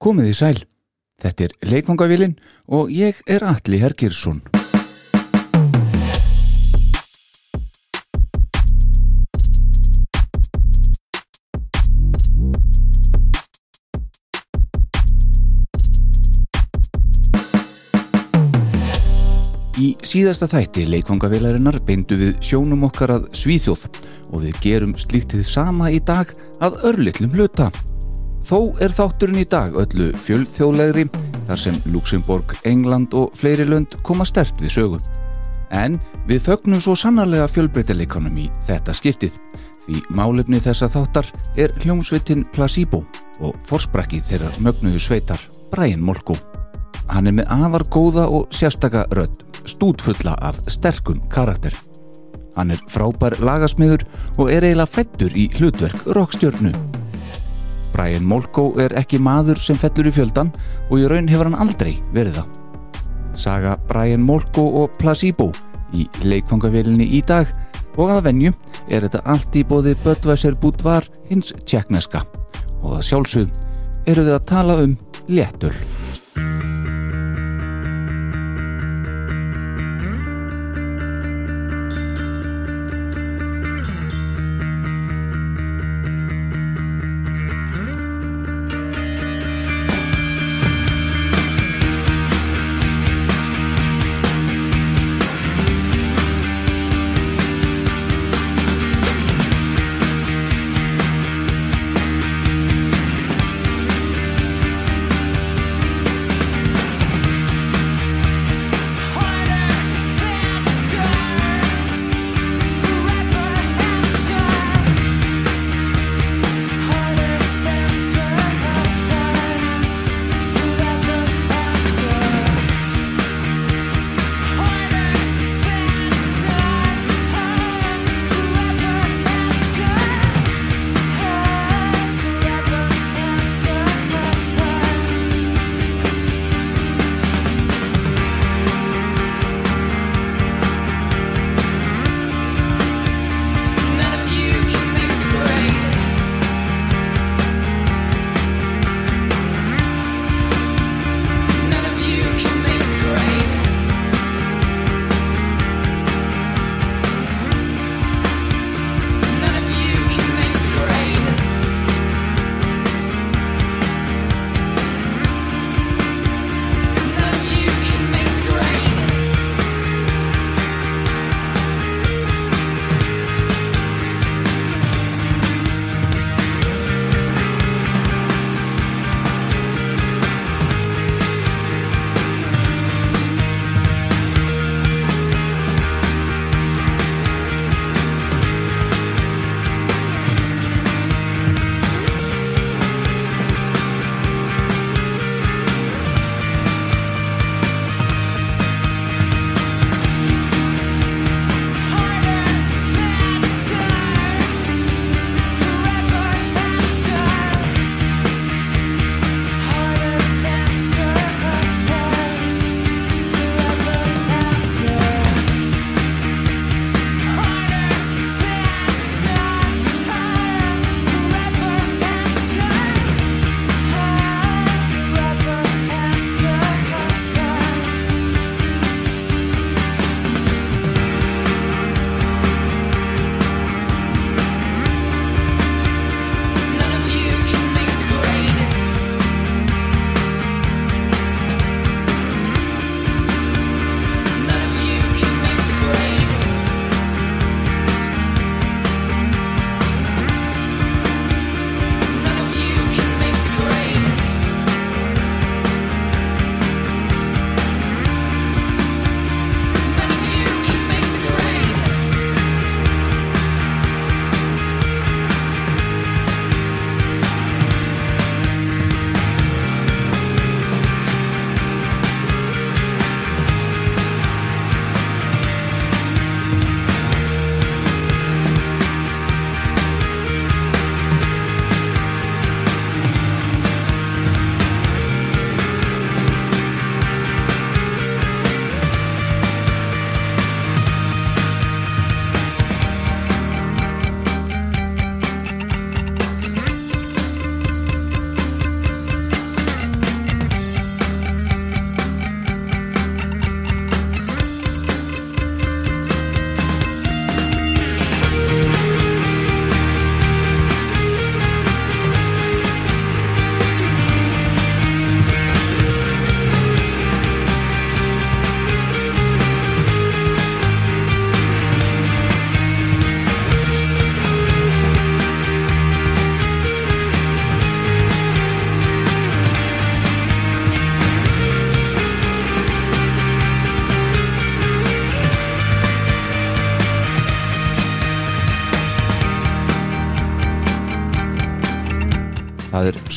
Komið í sæl. Þetta er leikvangavílin og ég er Alli Hergirsson. Í síðasta þætti leikvangavélarinnar beindu við sjónum okkar að Svíþjóð og við gerum slíktið sama í dag að örlittlum hluta. Þó er þátturinn í dag öllu fjöldþjóðlegri þar sem Luxemburg, England og fleiri lönd koma stert við sögun. En við fögnum svo sannarlega fjölbreytileikonum í þetta skiptið því málefni þessa þáttar er hljómsveitin Placebo og forsprakkið þeirra mögnuðu sveitar Brian Molko. Hann er með afar góða og sérstaka rödd, stútfulla af sterkun karakter. Hann er frábær lagasmiður og er eiginlega fættur í hlutverk rockstjörnu. Brian Molko er ekki maður sem fellur í fjöldan og í raun hefur hann aldrei verið það. Saga Brian Molko og Placebo í leikfangavélinni í dag og að venju er þetta allt í bóði Böttvæsir Búdvar hins tjekkneska og það sjálfsögð eru þið að tala um léttöl.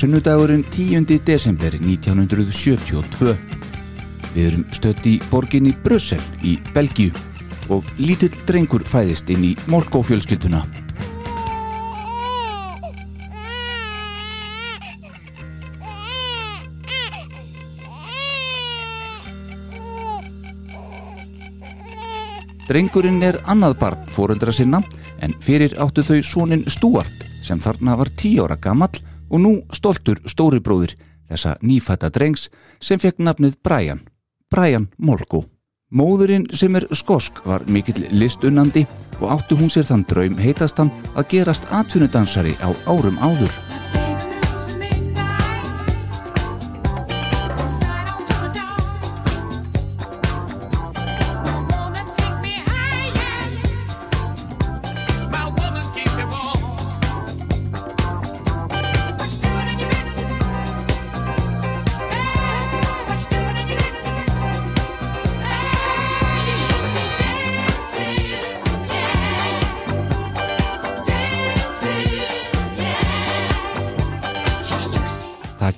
Sunnudagurinn 10. desember 1972. Við erum stött í borginni Brussel í Belgíu og lítill drengur fæðist inn í Molkó-fjölskylduna. Drengurinn er annað barn fóreldra sinna en fyrir áttu þau sónin Stuart sem þarna var tí ára gammal og nú stoltur stóri bróðir þessa nýfætta drengs sem fekk nafnið Brian, Brian Molko. Móðurinn sem er skosk var mikill listunnandi og áttu hún sér þann draum heitastan að gerast atvinnudansari á árum áður.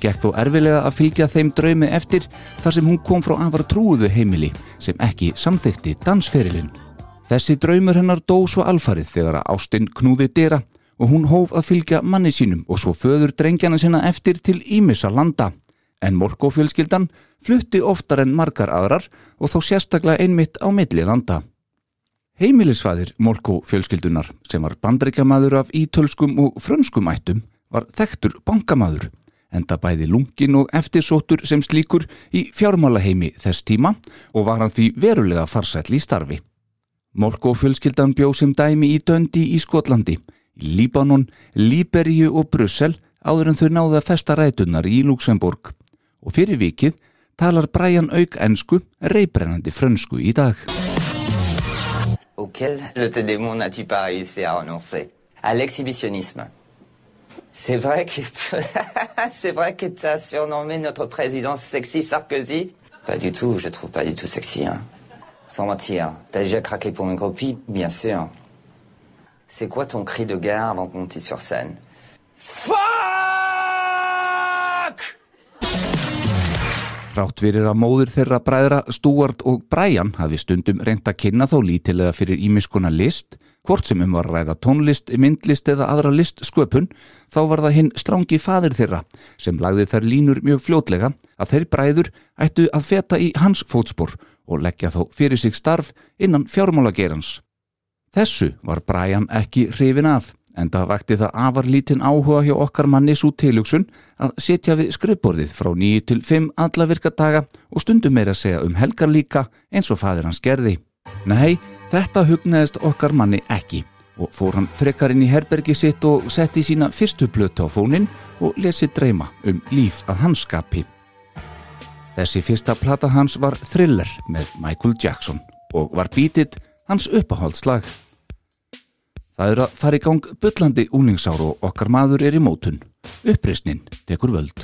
Gekk þó erfilega að fylgja þeim draumi eftir þar sem hún kom frá afar trúuðu heimili sem ekki samþykti dansferilinn. Þessi draumur hennar dó svo alfarið þegar að Ástin knúði dyrra og hún hóf að fylgja manni sínum og svo föður drengjana sinna eftir til Ímissa landa. En Morkó-fjölskyldan flutti oftar en margar aðrar og þó sérstaklega einmitt á milli landa. Heimilisfæðir Morkó-fjölskyldunar sem var bandreikjamaður af ítölskum og frönskum ættum var þektur bankamaður enda bæði lungin og eftirsóttur sem slíkur í fjármálaheimi þess tíma og var hann því verulega farsætli í starfi. Morko fjölskyldan bjó sem dæmi í Döndi í Skotlandi, Líbanon, Líberíu og Brussel áður en þau náðu að festa rætunar í Luxemburg. Og fyrir vikið talar Brian Auk ensku reybrennandi frönsku í dag. Auquel le démon n'a-tu pas réussi à renoncer À l'exhibitionnisme. C'est vrai que c'est vrai que t'as surnommé notre président sexy Sarkozy Pas du tout, je trouve pas du tout sexy. Hein. Sans mentir, t'as déjà craqué pour une copie? Bien sûr. C'est quoi ton cri de gare avant de monter sur scène? Fuck Rátt fyrir að móður þeirra bræðra Stuart og Brian hafi stundum reynt að kynna þó lítilega fyrir ímiskona list, hvort sem um var að ræða tónlist, myndlist eða aðra listsköpun, þá var það hinn strángi fadir þeirra sem lagði þær línur mjög fljótlega að þeir bræður ættu að feta í hans fótspor og leggja þó fyrir sig starf innan fjármálagerans. Þessu var Brian ekki hrifin af en það vakti það afar lítinn áhuga hjá okkar manni svo tilugsun að setja við skrifborðið frá nýju til fimm alla virkadaga og stundum meira segja um helgar líka eins og fadir hans gerði. Nei, þetta hugnaðist okkar manni ekki og fór hann frekar inn í herbergi sitt og setti sína fyrstu blötu á fónin og lesi dreyma um líf að hans skapi. Þessi fyrsta plata hans var Thriller með Michael Jackson og var bítið hans uppáhaldslag. Það er að fara í gang byllandi úningsár og okkar maður er í mótun. Uppreysnin tekur völd.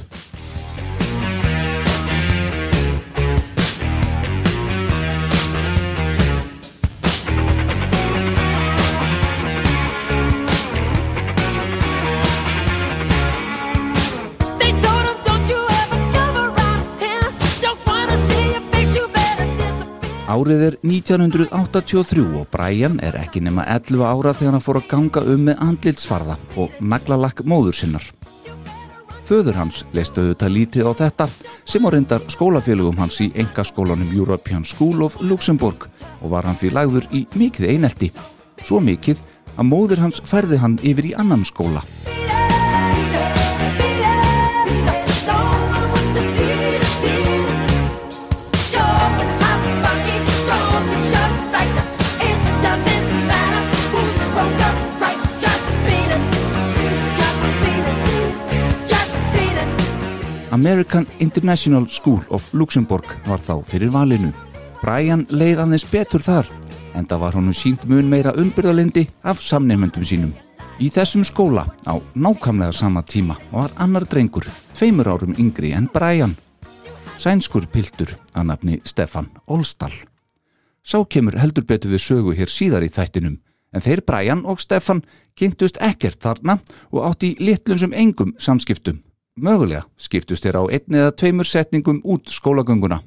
Árið er 1983 og Brian er ekki nema 11 ára þegar hann fór að ganga um með andlitsfarða og naglalakk móður sinnar. Föður hans leist auðvitað lítið á þetta sem á reyndar skólafélugum hans í engaskólanum European School of Luxembourg og var hann því lagður í mikið einelti. Svo mikið að móður hans færði hann yfir í annan skóla. American International School of Luxembourg var þá fyrir valinu. Brian leið aðeins betur þar en það var honum sínt mun meira umbyrðalindi af samnefnendum sínum. Í þessum skóla á nákvæmlega sama tíma var annar drengur, tveimur árum yngri en Brian. Sænskur piltur að nafni Stefan Olstall. Sá kemur heldur betur við sögu hér síðar í þættinum en þeir Brian og Stefan kynntust ekkert þarna og átti í litlum sem engum samskiptum Mögulega skiptust þeir á einn eða tveimur setningum út skólagönguna.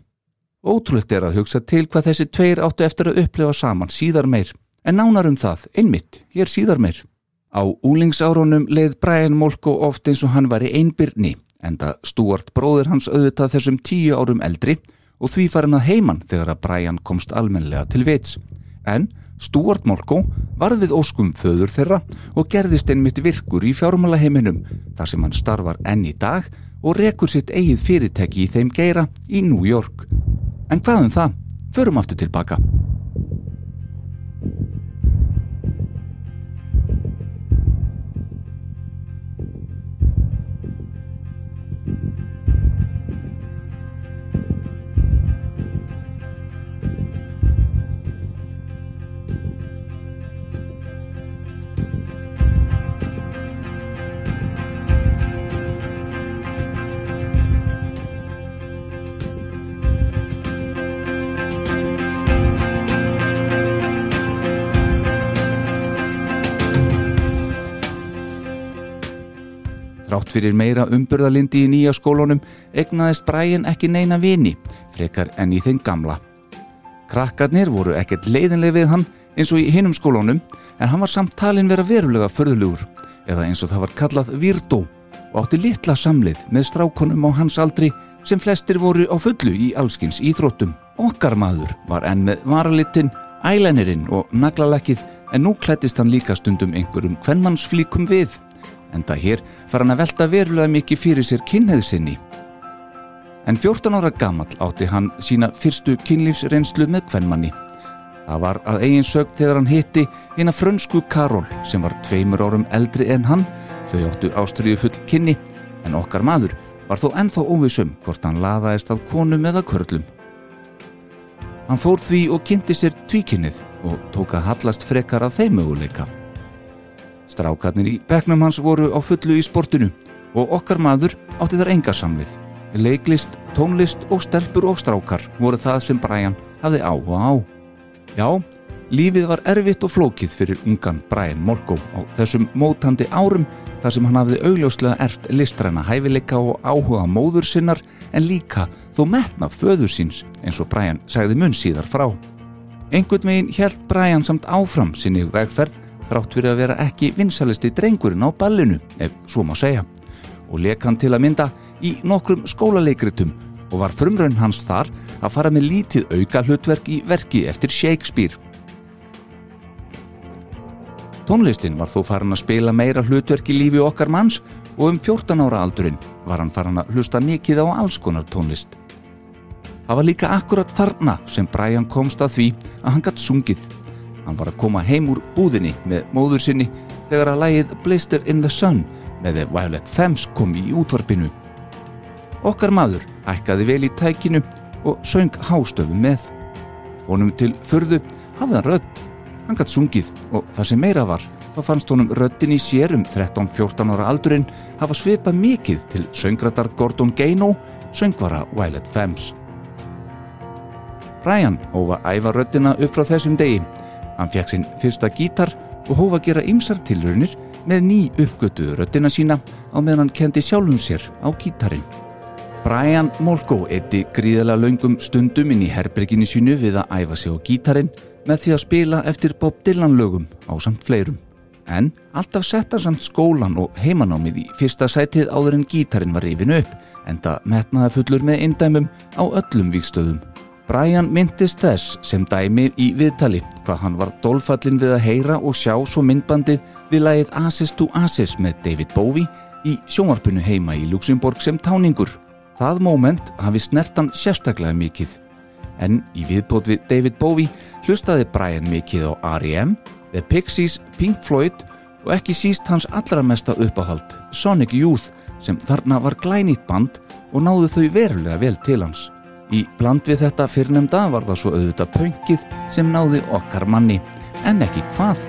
Ótrúlegt er að hugsa til hvað þessi tveir áttu eftir að upplifa saman síðar meir, en nánar um það, einmitt, hér síðar meir. Á úlingsárunum leið Brian Molko oft eins og hann var í einbyrni, enda Stuart bróðir hans auðvitað þessum tíu árum eldri og því farin að heiman þegar að Brian komst almenlega til vits. En Stuart Molko varð við óskum föður þeirra og gerðist einmitt virkur í fjármála heiminum þar sem hann starfar enn í dag og rekur sitt eigið fyrirtæki í þeim geira í New York. En hvað um það? Förum aftur tilbaka. Þrátt fyrir meira umburðalindi í nýja skólunum egnaðist Brian ekki neina vini, frekar enn í þeim gamla. Krakkarnir voru ekkert leiðinlega við hann eins og í hinum skólunum en hann var samt talin vera verulega förðulegur eða eins og það var kallað Virdó og átti litla samlið með strákonum á hans aldri sem flestir voru á fullu í allskins íþróttum. Okkar maður var enn með varalitinn, ælænerinn og naglalekkið en nú klættist hann líka stundum einhverjum kvennmannsflíkum við enda hér far hann að velta verulega mikið fyrir sér kynneðsinni. En 14 ára gamall átti hann sína fyrstu kynlífsreynslu með kvennmanni. Það var að eigin sög þegar hann hitti eina frönsku Karol sem var tveimur árum eldri en hann, þau áttu ástriðu full kynni, en okkar maður var þó ennþá óvissum hvort hann laðaðist að konum eða körlum. Hann fór því og kynnti sér tvíkynnið og tók að hallast frekar að þeim möguleika. Strákarnir í bekknum hans voru á fullu í sportinu og okkar maður átti þar enga samlið. Leiklist, tónlist og stelpur og strákar voru það sem Brian hafði áhuga á. Já, lífið var erfitt og flókið fyrir ungan Brian Molko á þessum mótandi árum þar sem hann hafði augljóslega erft listræna hæfileika og áhuga móður sinnar en líka þó metnað föður síns eins og Brian sagði mun síðar frá. Einhvern veginn held Brian samt áfram sinni vegferð þrátt fyrir að vera ekki vinsalisti drengurinn á ballinu, ef svo má segja. Og leik hann til að mynda í nokkrum skólaleikritum og var frumraun hans þar að fara með lítið auka hlutverk í verki eftir Shakespeare. Tónlistin var þó farin að spila meira hlutverk í lífi okkar manns og um 14 ára aldurinn var hann farin að hlusta mikið á alls konar tónlist. Það var líka akkurat þarna sem Brian komst að því að hann gatt sungið Hann var að koma heim úr búðinni með móður sinni þegar að lægið Blister in the Sun með The Violet Femmes kom í útvarpinu. Okkar maður ækkaði vel í tækinu og söng hástöfu með. Honum til förðu hafði hann rödd. Hann gætt sungið og það sem meira var þá fannst honum röddin í sér um 13-14 ára aldurinn hafa svipað mikið til söngradar Gordon Gaino, söngvara Violet Femmes. Brian hófa æfa röddina upp frá þessum degi Hann fekk sinn fyrsta gítar og hófa að gera ymsar tilraunir með ný uppgötuðu röddina sína á meðan hann kendi sjálfum sér á gítarin. Brian Molko eitti gríðala laungum stundum inn í herbyrginni sínu við að æfa sig á gítarin með því að spila eftir Bob Dylan lögum á samt fleirum. En alltaf setta samt skólan og heimanámið í fyrsta sætið áður en gítarin var rifinu upp enda metnaða fullur með indæmum á öllum vikstöðum. Brian myndist þess sem dæmi í viðtali hvað hann var dólfallin við að heyra og sjá svo myndbandið við lagið Asis to Asis með David Bowie í sjónvarpunu heima í Luxemburg sem táningur. Það moment hafi snertan sérstaklega mikið. En í viðbót við David Bowie hlustaði Brian mikið á R.E.M., The Pixies, Pink Floyd og ekki síst hans allra mesta uppáhald, Sonic Youth, sem þarna var glænýtt band og náðu þau verulega vel til hans. Í bland við þetta fyrrnemda var það svo auðvitað pöngið sem náði okkar manni, en ekki hvað.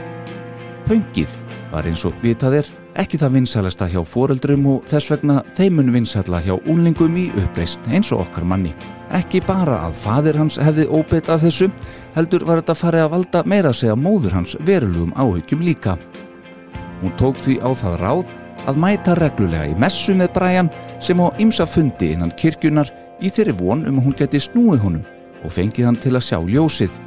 Pöngið var eins og vitað er ekki það vinsælasta hjá foreldrum og þess vegna þeimun vinsæla hjá únlingum í uppreist eins og okkar manni. Ekki bara að fadir hans hefði óbeitt af þessu, heldur var þetta farið að valda meira að segja móður hans verulegum áhyggjum líka. Hún tók því á það ráð að mæta reglulega í messu með Brian sem á ymsa fundi innan kirkjunar í þeirri von um að hún geti snúið honum og fengið hann til að sjá ljósið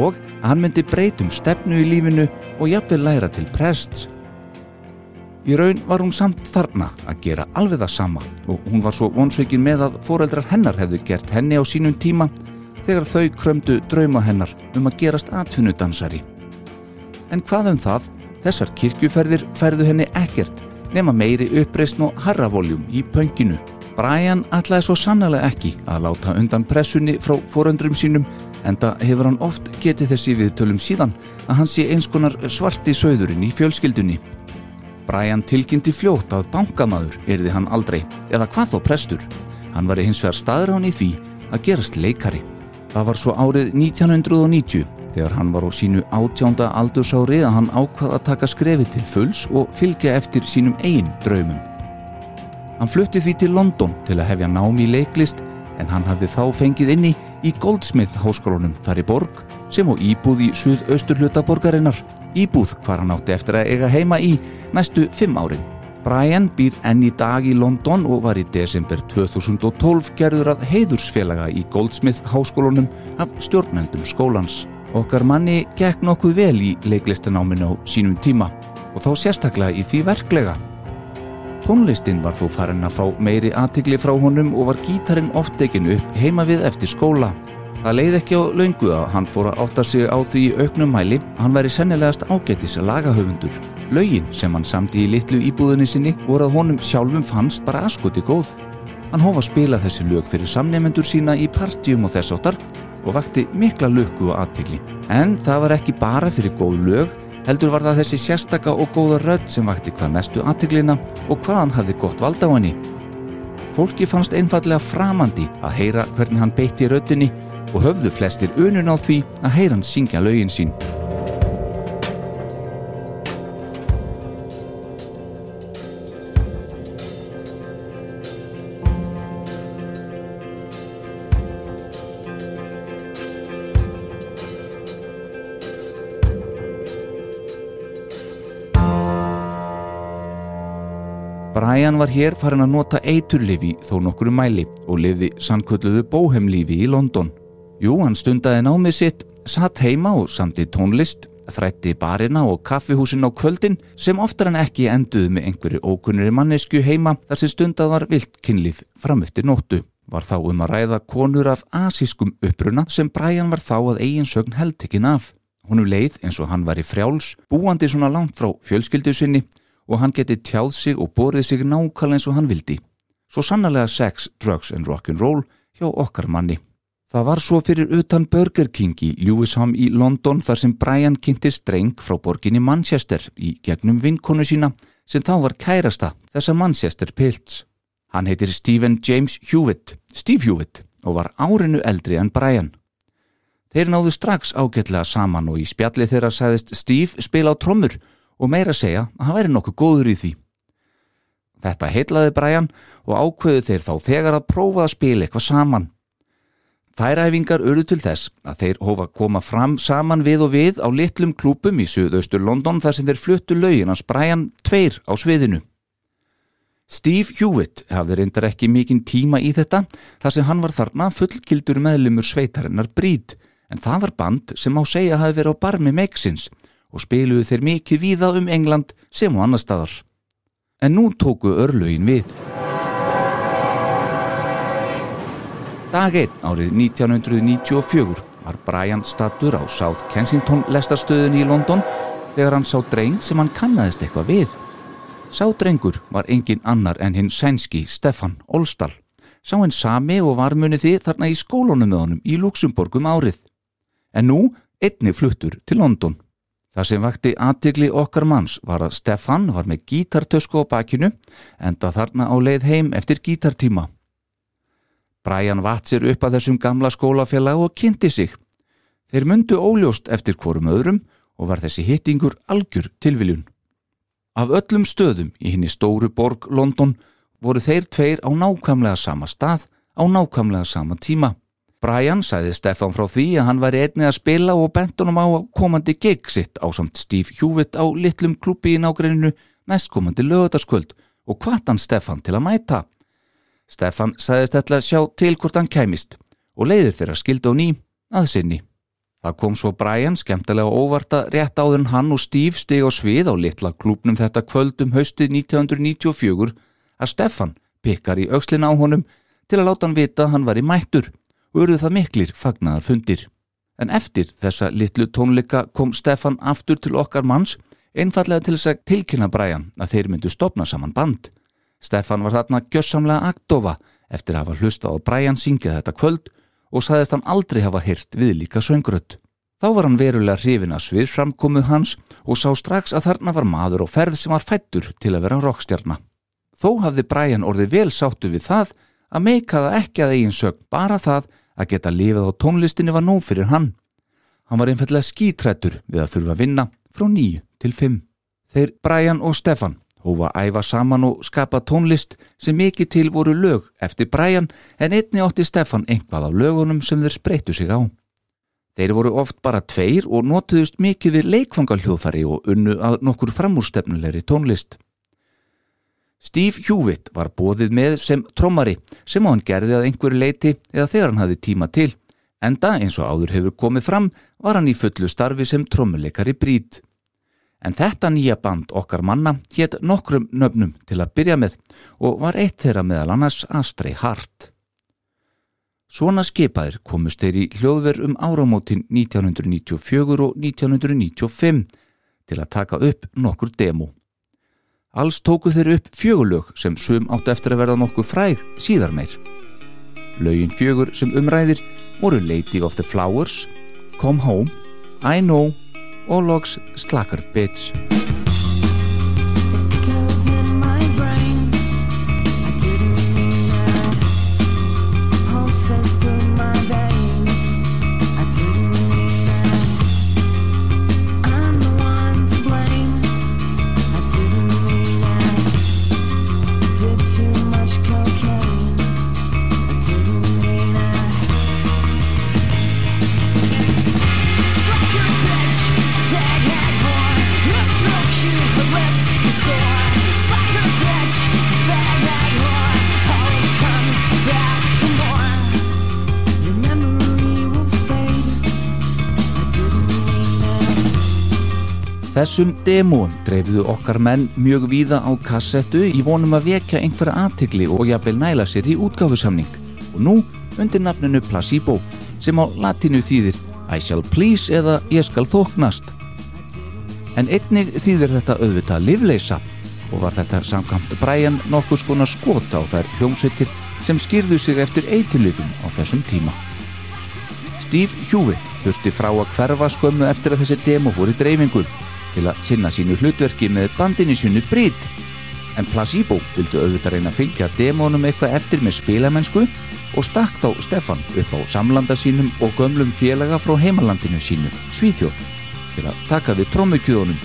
og að hann myndi breytum stefnu í lífinu og jafnvel læra til prests. Í raun var hún samt þarna að gera alveg það sama og hún var svo vonsveikin með að foreldrar hennar hefðu gert henni á sínum tíma þegar þau krömdu drauma hennar um að gerast atvinnudansari. En hvað um það? Þessar kirkjuferðir færðu henni ekkert nema meiri uppreysn og harravoljum í pönginu. Brian ætlaði svo sannlega ekki að láta undan pressunni frá foröndrum sínum enda hefur hann oft getið þessi viðtölum síðan að hann sé eins konar svarti söðurinn í fjölskyldunni. Brian tilkynnti fljótt að bankamaður erði hann aldrei, eða hvað þó prestur. Hann var hins vegar staðrán í því að gerast leikari. Það var svo árið 1990 þegar hann var á sínu átjánda aldursári að hann ákvað að taka skrefi til fulls og fylgja eftir sínum eigin draumum. Hann flutti því til London til að hefja námi í leiklist en hann hafði þá fengið inni í Goldsmith háskólanum þar í borg sem á íbúð í suðaustur hluta borgarinnar íbúð hvar hann átti eftir að eiga heima í næstu fimm árin. Brian býr enn í dag í London og var í desember 2012 gerður að heiðursfélaga í Goldsmith háskólanum af stjórnendum skólans. Okkar manni gekk nokkuð vel í leiklistanáminu á sínum tíma og þá sérstaklega í því verklega. Tónlistin var þó farin að fá meiri aðtigli frá honum og var gítarin oft tekinu upp heima við eftir skóla. Það leið ekki á laungu að hann fór að átta sig á því í auknum mæli að hann væri sennilegast ágættis lagahöfundur. Laugin sem hann samti í litlu íbúðinni sinni voru að honum sjálfum fannst bara askoti góð. Hann hófa að spila þessi lög fyrir samnefendur sína í partjum og þess áttar og vakti mikla löggu og aðtigli. En það var ekki bara fyrir góð lög, heldur var það þessi sérstaka og góða rödd sem vakti hvað mestu aðtiglina og hvað hann hafði gott vald á henni. Fólki fannst einfallega framandi að heyra hvernig hann beitti röddinni og höfðu flestir unun á því að heyra hann syngja lögin sín. Brian var hér farin að nota eiturlifi þó nokkru mæli og lifði sannkölluðu bóhemlífi í London. Jú, hann stundaði námið sitt, satt heima og samti tónlist, þrætti barina og kaffihúsin á kvöldin sem oftar en ekki enduðu með einhverju ókunnuri mannesku heima þar sem stundað var vilt kynlif fram eftir nóttu. Var þá um að ræða konur af asískum uppruna sem Brian var þá að eigin sögn heldtekinn af. Honu leið eins og hann var í frjáls, búandi svona langt frá fjölskyldu sinni og hann geti tjáð sig og borðið sig nákvæmlega eins og hann vildi. Svo sannarlega sex, drugs and rock'n'roll hjá okkar manni. Það var svo fyrir utan Burger King í Lewisham í London þar sem Brian kynnti streng frá borginni Manchester í gegnum vinkonu sína sem þá var kærasta þessa Manchester Pilts. Hann heitir Stephen James Hewitt, Steve Hewitt og var árinu eldri en Brian. Þeir náðu strax ágætlega saman og í spjalli þeirra sagðist Steve spila á trommur og meira segja að hann væri nokkuð góður í því. Þetta heitlaði Brian og ákveðu þeir þá þegar að prófa að spila eitthvað saman. Þær æfingar urðu til þess að þeir hófa að koma fram saman við og við á litlum klúpum í suðaustur London þar sem þeir fluttu lögin hans Brian tveir á sviðinu. Steve Hewitt hafði reyndar ekki mikinn tíma í þetta þar sem hann var þarna fullkildur meðlumur sveitarinnar Brít en það var band sem á segja hafi verið á barmi Mexins og spiluðu þeir mikið víða um England sem á annar staðar. En nú tóku örlögin við. Dag 1 árið 1994 var Brian stattur á South Kensington lestarstöðunni í London þegar hann sá dreng sem hann kannaðist eitthvað við. Sá drengur var engin annar en hinn sænski Stefan Olstall. Sá hinn sami og var munið því þarna í skólunum með honum í Luxemburgum árið. En nú einni fluttur til London. Það sem vakti aðtigli okkar manns var að Stefan var með gítartösku á bakinu enda þarna á leið heim eftir gítartíma. Brian vatt sér upp að þessum gamla skólafélag og kynnti sig. Þeir myndu óljóst eftir hvorum öðrum og var þessi hittingur algjör tilviljun. Af öllum stöðum í henni stóru borg London voru þeir tveir á nákvæmlega sama stað á nákvæmlega sama tíma. Brian sagði Stefan frá því að hann væri einnig að spila og bentunum á komandi gig sitt á samt Steve Hewitt á litlum klúpi í nágreininu næstkomandi lögutaskvöld og hvart hann Stefan til að mæta. Stefan sagðist ætla að sjá til hvort hann kæmist og leiði þeirra skildi á ný að sinni. Það kom svo Brian skemmtilega óvarta rétt áður en hann og Steve stig á svið á litla klúpnum þetta kvöldum haustið 1994 að Stefan pikkar í aukslin á honum til að láta hann vita að hann var í mættur og urðu það miklir fagnaðar fundir. En eftir þessa litlu tónleika kom Stefan aftur til okkar manns einfallega til þess að tilkynna Brian að þeir myndu stopna saman band. Stefan var þarna gjössamlega aktofa eftir að hafa hlustað á Brian syngja þetta kvöld og saðist hann aldrei hafa hyrt við líka söngrött. Þá var hann verulega hrifin að svið framkomuð hans og sá strax að þarna var maður og ferð sem var fættur til að vera rockstjarna. Þó hafði Brian orðið vel sáttu við það að meika það ekki að eigin sög, bara það að geta lifið á tónlistinni var nóg fyrir hann. Hann var einfallega skítrættur við að þurfa að vinna frá nýju til fimm. Þeir Brian og Stefan hófa æfa saman og skapa tónlist sem mikið til voru lög eftir Brian en einni átti Stefan einhvað af lögunum sem þeir spreytu sig á. Þeir voru oft bara tveir og notuðust mikið við leikfangaljóðfari og unnu að nokkur framúrstefnulegri tónlist. Steve Hewitt var bóðið með sem trommari sem hann gerði að einhverju leiti eða þegar hann hafði tíma til. Enda eins og áður hefur komið fram var hann í fullu starfi sem trommuleikari brít. En þetta nýja band okkar manna hétt nokkrum nöfnum til að byrja með og var eitt þeirra meðal annars Astray Hart. Svona skipaðir komust þeir í hljóðver um áramótin 1994 og 1995 til að taka upp nokkur demo. Alls tóku þeir upp fjögulög sem sum áttu eftir að verða nokkuð fræg síðar meir. Lögin fjögur sem umræðir voru Lady of the Flowers, Come Home, I Know og loks Slacker Bitch. Þessum demón dreifiðu okkar menn mjög víða á kassettu í vonum að vekja einhverja aðtikli og jafnvel næla sér í útgáfusamning og nú undir nafninu Placebo sem á latinu þýðir I shall please eða ég skal þóknast. En einnig þýðir þetta auðvitað livleisa og var þetta samkvæmt Brian nokkuð skona skota á þær hljómsveitir sem skýrðu sig eftir eitilöfum á þessum tíma. Steve Hewitt þurfti frá að hverfa skömmu eftir að þessi demo fór í dreifingu til að sinna sínu hlutverki með bandinni sínu Brit. En Placebo vildi auðvitað reyna að fylgja demónum eitthvað eftir með spilamennsku og stakk þá Stefan upp á samlanda sínum og gömlum félaga frá heimalandinu sínu, Svíþjóð, til að taka við trómmukjöðunum.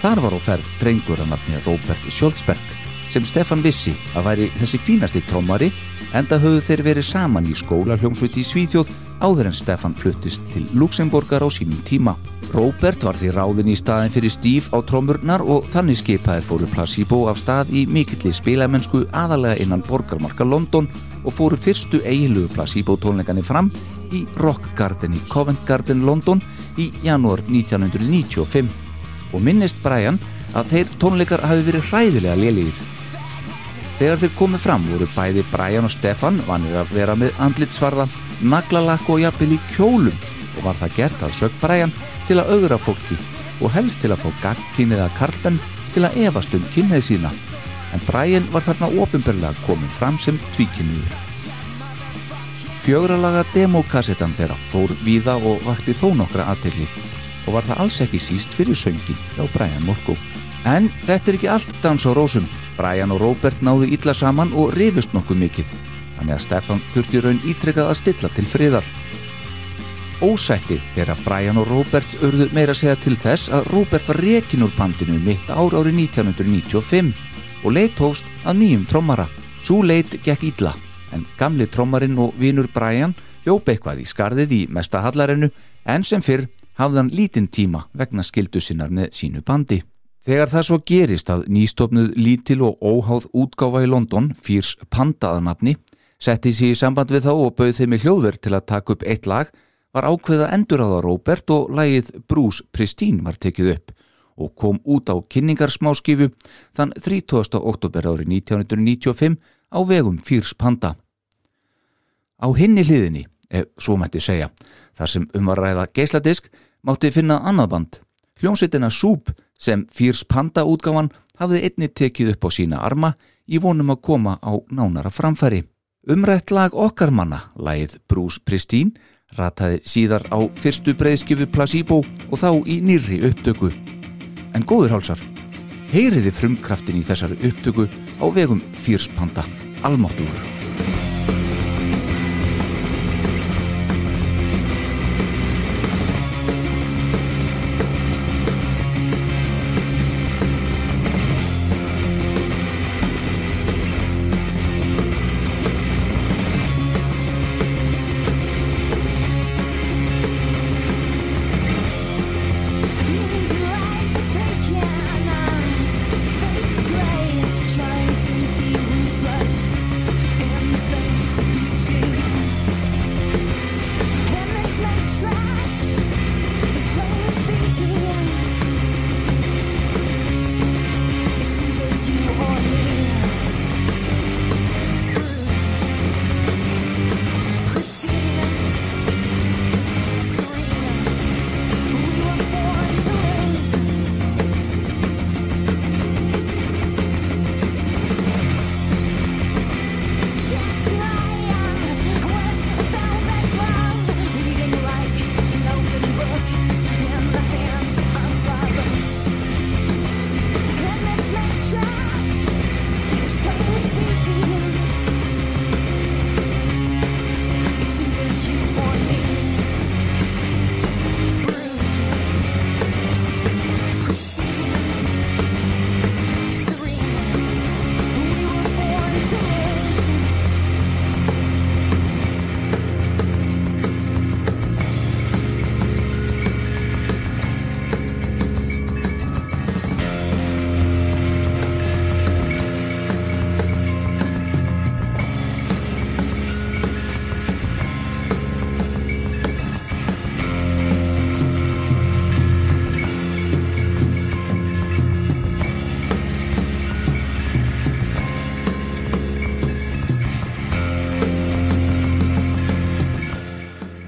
Þar var á ferð drengur að nafni Robert Schultzberg sem Stefan vissi að væri þessi fínasti trommari enda höfðu þeir verið saman í skóla hljómsveit í Svíþjóð áður en Stefan fluttist til Luxemburgar á sínum tíma. Robert var því ráðin í staðin fyrir Steve á trommurnar og þannig skipaðir fóru Placebo af stað í mikilli spilamennsku aðalega innan borgarmarka London og fóru fyrstu eiginlugu Placebo tónleikani fram í Rock Garden í Covent Garden, London í janúar 1995 og minnist Brian að þeir tónleikar hafi verið hræðilega lélegir. Þegar þeir komið fram voru bæði Brian og Stefan vanir að vera með andlitsvarða, naglalakk og jafnvel í kjólum og var það gert að sög Brian til að augra fólki og helst til að fá gagkinniða karlmenn til að efast um kynneið sína en Brian var þarna ofinberlega komin fram sem tvíkinniður. Fjögralaga demokassetan þeirra fór víða og vakti þó nokkra aðtegli og var það alls ekki síst fyrir söngin hjá Brian Morko. En þetta er ekki allt dans á rósum. Brian og Robert náðu illa saman og rifust nokkuð mikið. Þannig að Stefan þurfti raun ítrekkað að stilla til friðar. Ósætti þegar Brian og Roberts urðu meira segja til þess að Robert var rekin úr bandinu mitt ár árið 1995 og leitt hófst að nýjum trommara. Sú leitt gekk illa en gamli trommarinn og vinur Brian hljóp eitthvað í skarðið í mesta hallarinu en sem fyrr hafði hann lítinn tíma vegna skildu sinnar með sínu bandi. Þegar það svo gerist að nýstofnuð lítil og óháð útgáfa í London, Fýrs Panda að nafni, setti sér í samband við þá og bauð þeim í hljóðverð til að taka upp eitt lag, var ákveða endurraða Robert og lagið Bruce Pristine var tekið upp og kom út á kynningarsmáskifu þann 30. oktober árið 1995 á vegum Fýrs Panda. Á hinni hliðinni, ef svo mætti segja, þar sem um að ræða geisladisk, mátti finna annað band. Hljómsveitina Súb sem Fýrs Panda útgáfan hafði einni tekið upp á sína arma í vonum að koma á nánara framfæri. Umrætt lag okkar manna, lagið Bruce Pristine, rataði síðar á fyrstu breyðskifu Placebo og þá í nýrri upptöku. En góður hálsar, heyriði frumkraftin í þessari upptöku á vegum Fýrs Panda,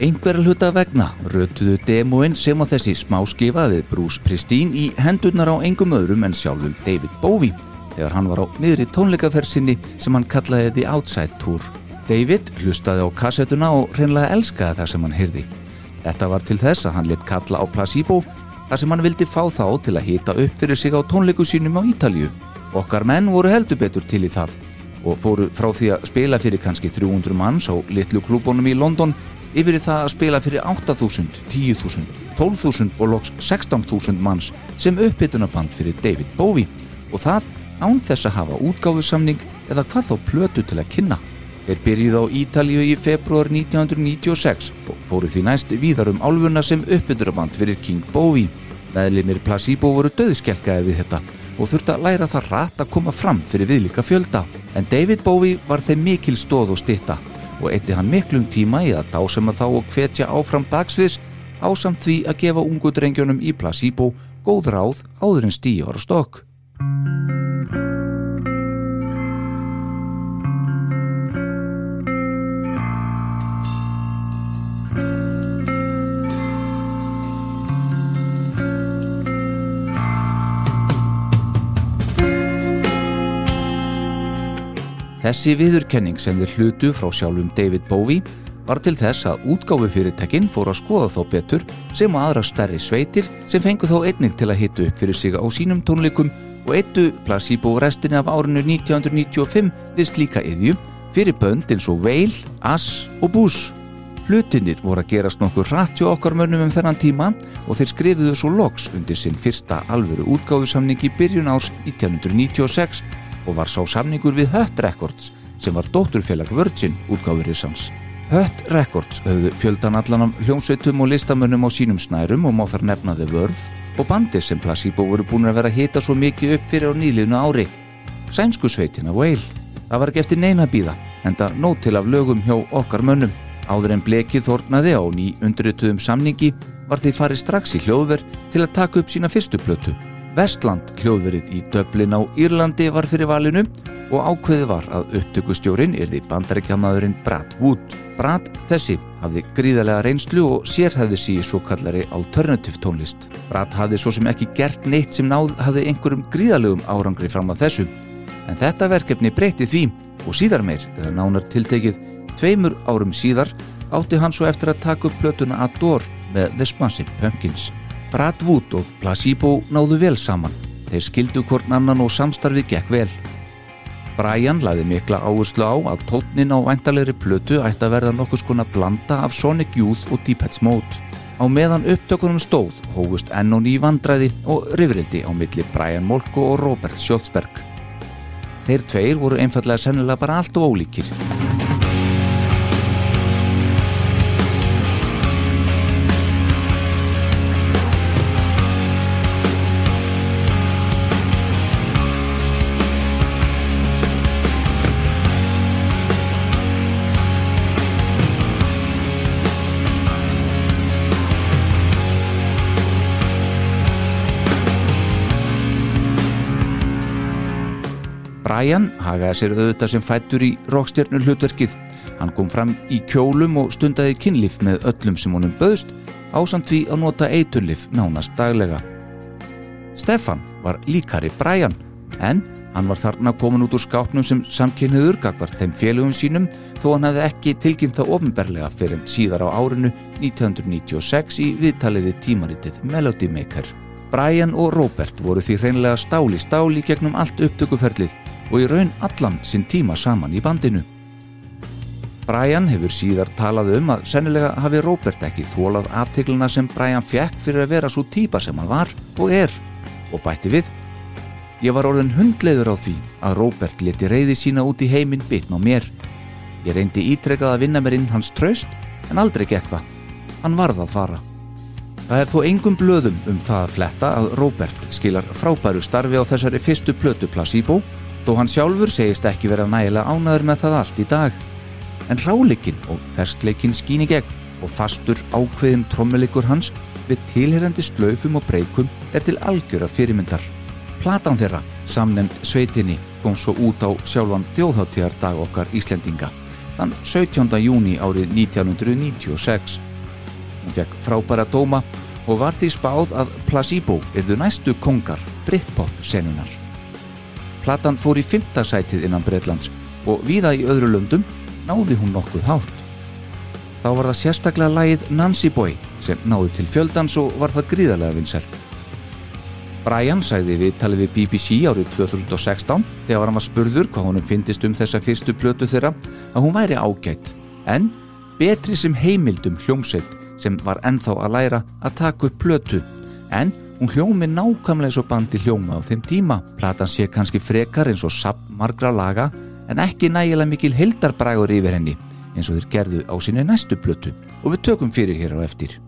Einhverja hluta vegna rötuðu demóin sem á þessi smáskifa við Bruce Pristine í hendurnar á engum öðrum en sjálfum David Bowie þegar hann var á miðri tónleikafersinni sem hann kallaði The Outside Tour. David hlustaði á kassettuna og hreinlega elskaði það sem hann hyrði. Þetta var til þess að hann lit kalla á Placebo þar sem hann vildi fá þá til að hita upp fyrir sig á tónleiku sínum á Ítalju. Okkar menn voru heldur betur til í það og fóru frá því að spila fyrir kannski 300 manns á litlu klúbónum í London yfir í það að spila fyrir 8.000, 10.000, 12.000 og loks 16.000 manns sem uppbytunaband fyrir David Bowie og það án þess að hafa útgáfusamning eða hvað þá plötu til að kynna. Þeir byrjuð á Ítalíu í februar 1996 og fóru því næst víðar um álfuna sem uppbytunaband fyrir King Bowie. Meðlimir Placebo voru döðskelkaði við þetta og þurfti að læra það rætt að koma fram fyrir viðlika fjölda. En David Bowie var þeim mikil stóð og stitta og eitti hann miklum tíma í að dásema þá og hvetja áfram dagsviðs ásamt því að gefa ungu drengjónum í Placebo góð ráð áður en stíu ára stokk. Þessi viðurkenning sem þeir hlutu frá sjálfum David Bowie var til þess að útgáfufyrirtekin fór að skoða þá betur sem og aðra stærri sveitir sem fengu þá einnig til að hitu upp fyrir sig á sínum tónleikum og eittu Placebo restinni af árinu 1995 við slíka yðju fyrir bönd eins og Veil, Ass og Bush. Hlutinir voru að gerast nokkur rætt hjá okkar mönnum um þennan tíma og þeir skrifuðu svo loks undir sinn fyrsta alvöru útgáfusamning í byrjun árs 1996 og var sá samningur við Hött Records sem var dótturfélag Virgin útgáfurisans. Hött Records höfðu fjöldan allan af hljómsveitum og listamönnum á sínum snærum og má þar nefna The Verve, og bandið sem Placebo voru búin að vera að hita svo mikið upp fyrir á nýliðnu ári. Sænsku sveitina Whale. Það var ekki eftir neina býða, enda nót til af lögum hjá okkar mönnum. Áður en blekið þornaði á ný undrituðum samningi var því farið strax í hljóðver til að taka upp sína fyrstu plötu. Vestland hljóðverið í Dublin á Írlandi var fyrir valinu og ákveði var að upptökustjórin er því bandaríkjamaðurinn Brad Wood. Brad þessi hafði gríðarlega reynslu og sérhæði sí svo kallari alternative tónlist. Brad hafði svo sem ekki gert neitt sem náð hafði einhverjum gríðarlegum árangri fram að þessu. En þetta verkefni breyti því og síðar meir, eða nánar tiltekið tveimur árum síðar, átti hann svo eftir að taka upp plötuna Adore með The Smashing Pumpkins. Brad Wood og Placebo náðu vel saman. Þeir skildu hvorn annan og samstarfið gekk vel. Brian laði mikla áherslu á að tótnin á væntalegri plötu ætti að verða nokkus konar blanda af Sonic Youth og Deepheads Mode. Á meðan upptökunum stóð hófust enn og ný vandræði og rifrildi á milli Brian Molko og Robert Schultzberg. Þeir tveir voru einfallega sennilega bara allt og ólíkir. Brian hagaði sér auðvitað sem fættur í rockstjörnu hlutverkið. Hann kom fram í kjólum og stundaði kynlif með öllum sem honum böðst ásamt því að nota eiturlif nánast daglega. Stefan var líkari Brian en hann var þarna komin út úr skápnum sem samkynniður gagvart þeim félögum sínum þó hann hefði ekki tilkynnt það ofinberlega fyrir síðar á árinu 1996 í viðtaliði tímaritið Melody Maker. Brian og Robert voru því hreinlega stáli stáli gegnum allt upptökuferlið og í raun allan sinn tíma saman í bandinu. Brian hefur síðar talað um að sennilega hafi Robert ekki þólað aðtikluna sem Brian fekk fyrir að vera svo típa sem hann var og er og bætti við Ég var orðin hundleiður á því að Robert leti reyði sína út í heiminn bitn á mér. Ég reyndi ítrekkað að vinna mér inn hans traust en aldrei gekk það. Hann varð að fara. Það er þó engum blöðum um það að fletta að Robert skilar frábæru starfi á þessari fyrstu plötu Placebo þó hann sjálfur segist ekki vera nægilega ánaður með það allt í dag. En ráleikin og ferskleikin skín í gegn og fastur ákveðin trommelikur hans við tilherrandi slöfum og breykum er til algjöra fyrirmyndar. Platan þeirra, samnemnd Sveitinni, kom svo út á sjálfan þjóðháttíðar dag okkar Íslendinga þann 17. júni árið 1996. Hún fekk frábæra dóma og var því spáð að Placebo erðu næstu kongar Britpop senunar. Platan fór í fymta sætið innan Breitlands og víða í öðru löndum náði hún nokkuð hátt. Þá var það sérstaklega lagið Nancy Boy sem náði til fjöldans og var það gríðarlega vinnselt. Brian sagði við talið við BBC árið 2016 þegar hann var spurður hvað honum fyndist um þessa fyrstu plötu þeirra að hún væri ágætt en betri sem heimildum hljómsveit sem var ennþá að læra að taka upp plötu. En hún hljómi nákvæmlega svo bandi hljóma á þeim tíma. Platan sé kannski frekar eins og sapp margra laga en ekki nægilega mikil heldarbrægur yfir henni eins og þeir gerðu á sinni næstu plötu. Og við tökum fyrir hér á eftir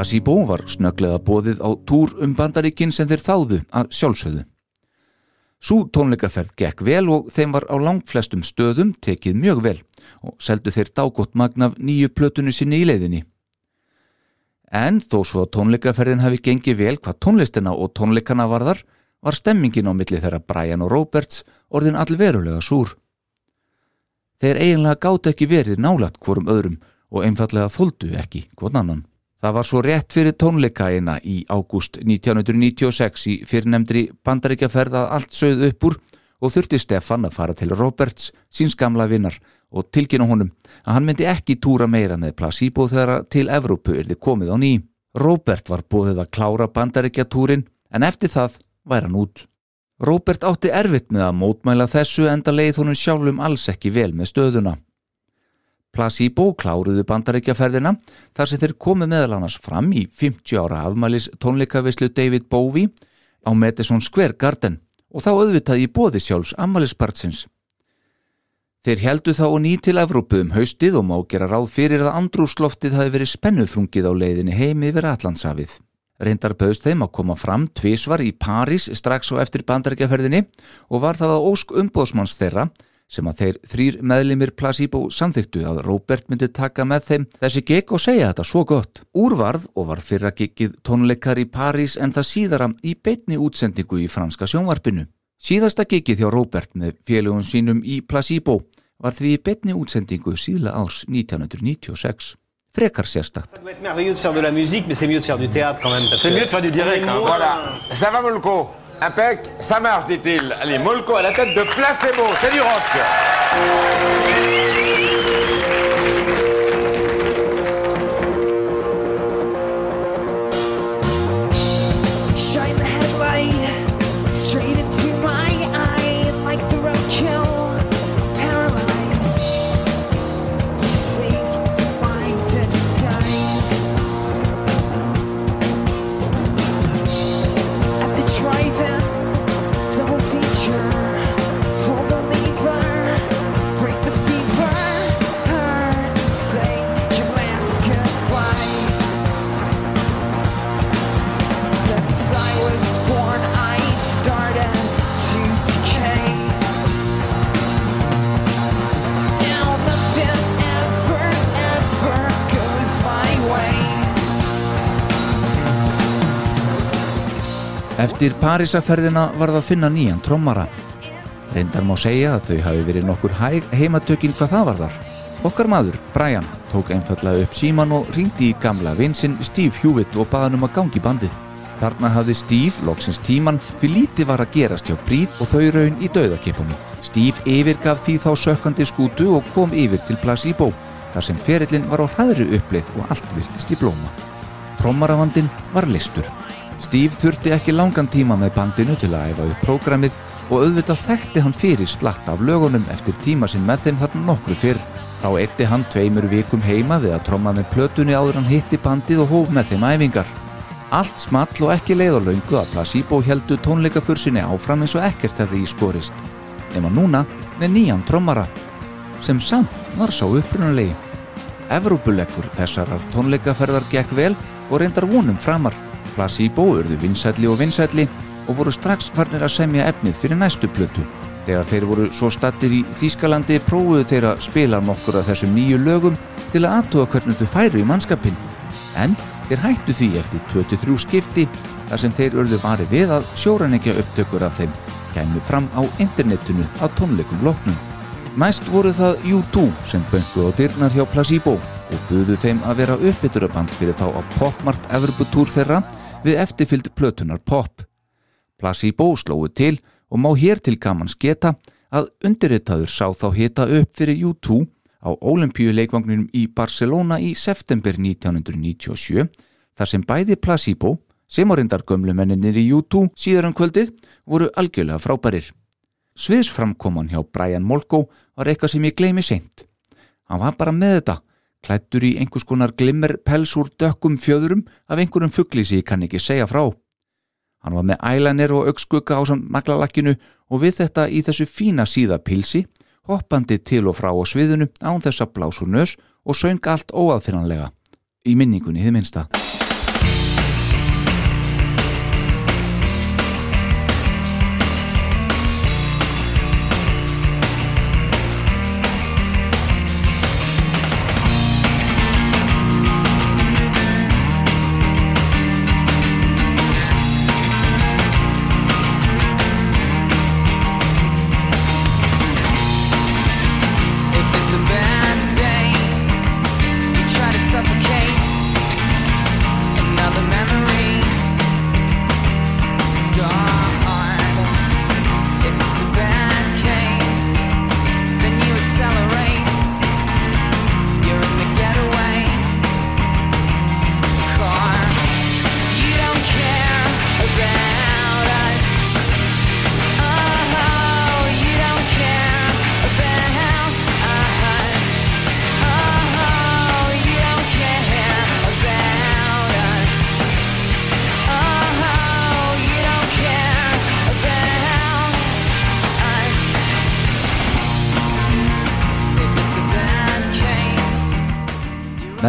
Placebo var snögglega bóðið á túr um bandaríkin sem þeir þáðu að sjálfsögðu. Sú tónleikaferð gekk vel og þeim var á langflestum stöðum tekið mjög vel og seldu þeir dágótt magnaf nýju plötunni sinni í leiðinni. En þó svo að tónleikaferðin hafi gengið vel hvað tónlistina og tónleikana varðar, var stemmingin á milli þeirra Brian og Roberts orðin allverulega súr. Þeir eiginlega gátt ekki verið nálat hvorum öðrum og einfallega þóldu ekki hvort annan. Það var svo rétt fyrir tónleikaina í ágúst 1996 í fyrirnemndri bandaríkjaferð að allt sögð upp úr og þurfti Stefan að fara til Roberts, síns gamla vinnar, og tilkynna honum að hann myndi ekki túra meira með Placebo þegar til Evrópu er þið komið á ný. Robert var búið að klára bandaríkjatúrin en eftir það væri hann út. Robert átti erfitt með að mótmæla þessu enda leið honum sjálfum alls ekki vel með stöðuna. Placebo kláruðu bandaríkjaferðina þar sem þeir komið meðal annars fram í 50 ára afmælis tónleikavislu David Bowie á Madison Square Garden og þá auðvitað í bóði sjálfs afmælispartsins. Þeir heldu þá og ný til Evrópu um haustið og má gera ráð fyrir að andrúsloftið hafi verið spennuþrungið á leiðinni heimi yfir Allandsafið. Reyndar bauðst þeim að koma fram tvísvar í París strax og eftir bandaríkjaferðinni og var það að ósk umbóðsmanns þeirra sem að þeir þrýr meðlimir Placebo samþyktu að Robert myndi taka með þeim þessi gig og segja þetta svo gott. Úrvarð og var fyrra gigið tónleikar í París en það síðara í beitni útsendingu í franska sjónvarpinu. Síðasta gigið hjá Robert með félögum sínum í Placebo var því í beitni útsendingu síðla árs 1996. Frekar sérstakt. Ça doit être merveilleux de faire de la musique, mais c'est mieux de faire du théâtre quand même. parce C'est que mieux de faire du direct. on est hein. moins- Voilà. Ça va, Molko Impec, ça marche, dit-il. Allez, Molko à la tête de Placebo, c'est du rock. Eftir Parísaferðina var það að finna nýjan trommara. Reyndar má segja að þau hafi verið nokkur hæg heimatökin hvað það var þar. Okkar maður, Brian, tók einfallega upp síman og ringdi í gamla vinsinn Steve Hewitt og baði hann um að gangi bandið. Þarna hafði Steve loksins tíman fyrir lítið var að gerast hjá Brít og þau raun í dauðakipunni. Steve yfirgaf því þá sökkandi skútu og kom yfir til Placebo, þar sem ferillin var á hraðri uppleið og allt virtist í blóma. Trommaravandin var listur. Steve þurfti ekki langan tíma með bandinu til að æfa upp prógramið og auðvitað þekkti hann fyrir slatt af lögunum eftir tíma sinn með þeim þarna nokkru fyrr. Þá eitti hann tveimur vikum heima við að tromma með plötunni áður hann hitti bandið og hóf með þeim æfingar. Allt small og ekki leið á löngu að Placebo heldu tónleikafursinni áfram eins og ekkert hefði í skorist. Nema núna með nýjan trommara sem samt var sá upprunalegi. Evrópuleggur þessarar tónleikaferðar gekk vel og reyndar vonum framar. Placebo urðu vinsælli og vinsælli og voru strax farnir að semja efnið fyrir næstu plötu. Þegar þeir voru svo stattir í Þýskalandi prófuðu þeir að spila nokkur af þessum nýju lögum til að aðtúa hvernig þau færu í mannskapin. En þeir hættu því eftir 23 skipti þar sem þeir urðu varið við að sjóræningja upptökur af þeim kæmu fram á internetinu að tónleikum loknum. Næst voru það U2 sem bönguð á dyrnar hjá Placebo og buðu þeim að vera uppbytturaband fyrir þá á Popmart Evroputúr þeirra við eftirfylgd plötunar Pop. Placebo slóðu til og má hér til gamans geta að undirritaður sá þá hita upp fyrir U2 á olimpíuleikvagninum í Barcelona í september 1997 þar sem bæði Placebo sem á reyndar gömlumenninir í U2 síðar um kvöldið voru algjörlega frábærir. Sviðsframkoman hjá Brian Molko var eitthvað sem ég gleymi seint. Hann var bara með þetta, klættur í einhvers konar glimmer pels úr dökkum fjöðurum af einhverjum ég kann ekki segja frá. Hann var með eyeliner og augskugga á samt naglalakkinu og við þetta í þessu fína síða pilsi, hoppandi til og frá á sviðinu án þess að blásur nös og söng allt óaðfinnanlega. Í minningunni þið minnsta.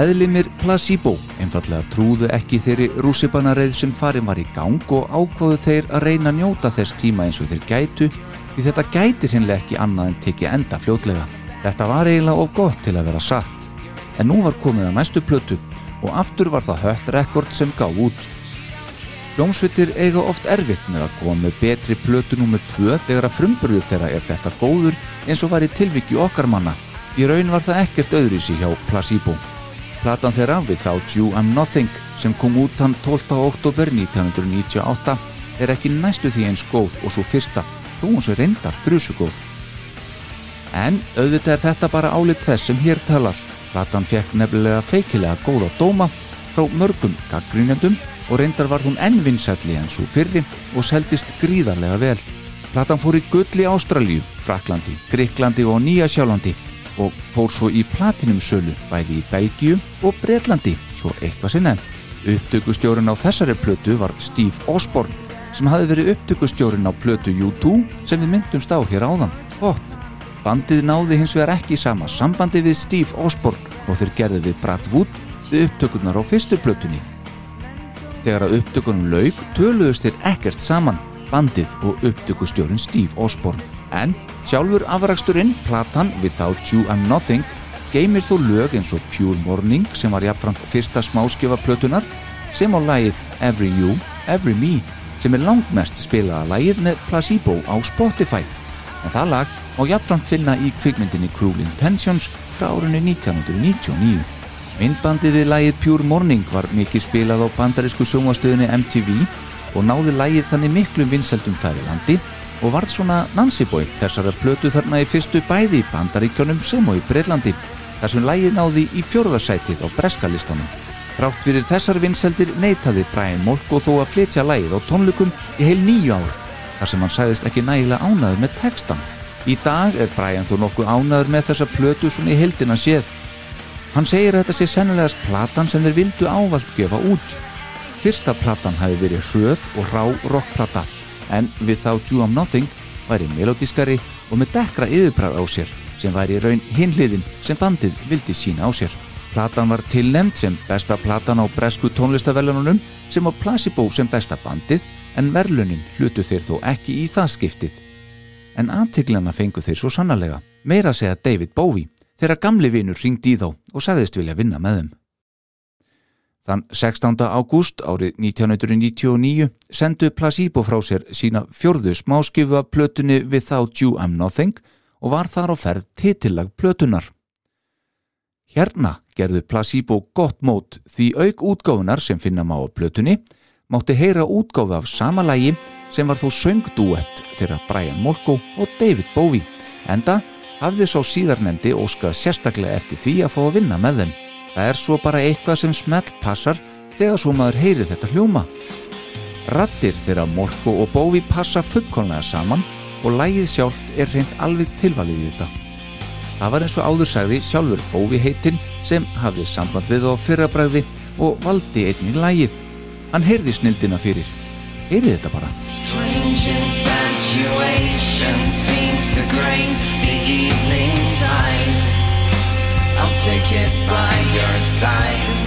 Meðlimir Placebo einfallega trúðu ekki þeirri rússibanareið sem farin var í gang og ákváðu þeir að reyna að njóta þess tíma eins og þeir gætu því þetta gæti hinnlega ekki annað en tekið enda fljótlega. Þetta var eiginlega of gott til að vera satt. En nú var komið að næstu plötu og aftur var það hött rekord sem gáð út. Hljómsveitir eiga oft erfitt með að koma með betri plötu nr. 2 þegar að frumburður þeirra er þetta góður eins og var í tilviki okkar manna. Í raun var það ekkert öðruvísi hjá Placebo. Platan þeirra Without You I'm Nothing sem kom út hann 12. oktober 1998 er ekki næstu því eins góð og svo fyrsta þó hún sem reyndar þrjusugóð. En auðvitað er þetta bara álit þess sem hér talar. Platan fekk nefnilega feikilega góða dóma frá mörgum gaggrínendum og reyndar var hún enn vinsælli en svo fyrri og seldist gríðarlega vel. Platan fór í gull í Ástralíu, Fraklandi, Greiklandi og Nýja Sjálandi og fór svo í platinumsölu bæði í Belgíu og Breitlandi, svo eitthvað nefnt. Upptökustjórin á þessari plötu var Steve Osborne sem hafi verið upptökustjórin á plötu U2 sem við myndumst á hér áðan. Hopp. Bandið náði hins vegar ekki sama sambandi við Steve Osborne og þeir gerði við Brad Wood við upptökurnar á fyrstu plötunni. Þegar að upptökunum laug töluðust þeir ekkert saman, bandið og upptökustjórin Steve Osborne. En sjálfur afraksturinn, platan Without You I'm Nothing, geymir þó lög eins og Pure Morning sem var jafnframt fyrsta smáskifa plötunar sem á lagið Every You, Every Me sem er langmest spilaða lagið með Placebo á Spotify. En það lag á jafnframt finna í kvikmyndinni Cruel Intentions frá árunni 1999. Myndbandið við lagið Pure Morning var mikið spilað á bandarísku sjónvastöðinni MTV og náði lagið þannig miklum vinsældum þær í landi og varð svona Nancy Boy þessara plötu þarna í fyrstu bæði í bandaríkjónum sem og í Breitlandi þar sem lagið náði í fjórðarsætið á breskalistanum. Þrátt fyrir þessar vinsældir neitaði Brian Molko þó að flytja lagið á tónlukum í heil nýju ár þar sem hann sæðist ekki nægilega ánaður með textan. Í dag er Brian þó nokkuð ánaður með þessa plötu svona í hildina séð Hann segir að þetta sé sennilegast platan sem þeir vildu ávalt gefa út. Fyrsta platan hafi verið hröð og rá rockplata en Without You I'm Nothing væri melodískari og með dekkra yfirbræð á sér sem væri raun hinliðin sem bandið vildi sína á sér. Platan var tilnefnd sem besta platan á bresku tónlistavellununum sem á Placebo sem besta bandið en verlunin hlutu þeir þó ekki í það skiptið. En aðtiklana fengu þeir svo sannarlega, meira segja David Bowie þegar gamli vinur ringdi í þá og sagðist vilja vinna með þeim. Þann 16. ágúst árið 1999 sendu Placebo frá sér sína fjörðu smáskifu af plötunni Without You I'm Nothing og var þar á ferð titillag plötunar. Hérna gerðu Placebo gott mót því auk útgáfunar sem finna má á plötunni mátti heyra útgáfu af sama lægi sem var þó söngdúett þeirra Brian Molko og David Bowie enda hafði sá síðarnemdi óskað sérstaklega eftir því að fá að vinna með þeim. Það er svo bara eitthvað sem smelt passar þegar svo maður heyri þetta hljóma. Rattir þeirra Morko og Bóvi passa fullkonlega saman og lægið sjálft er reynd alveg tilvalið í þetta. Það var eins og áður sagði sjálfur Bóvi heitinn sem hafði samband við á fyrrabræði og valdi einnig lægið. Hann heyrði snildina fyrir. Heyrið þetta bara. Strange infatuation seems to grace the evening tide. I'll take it by your side.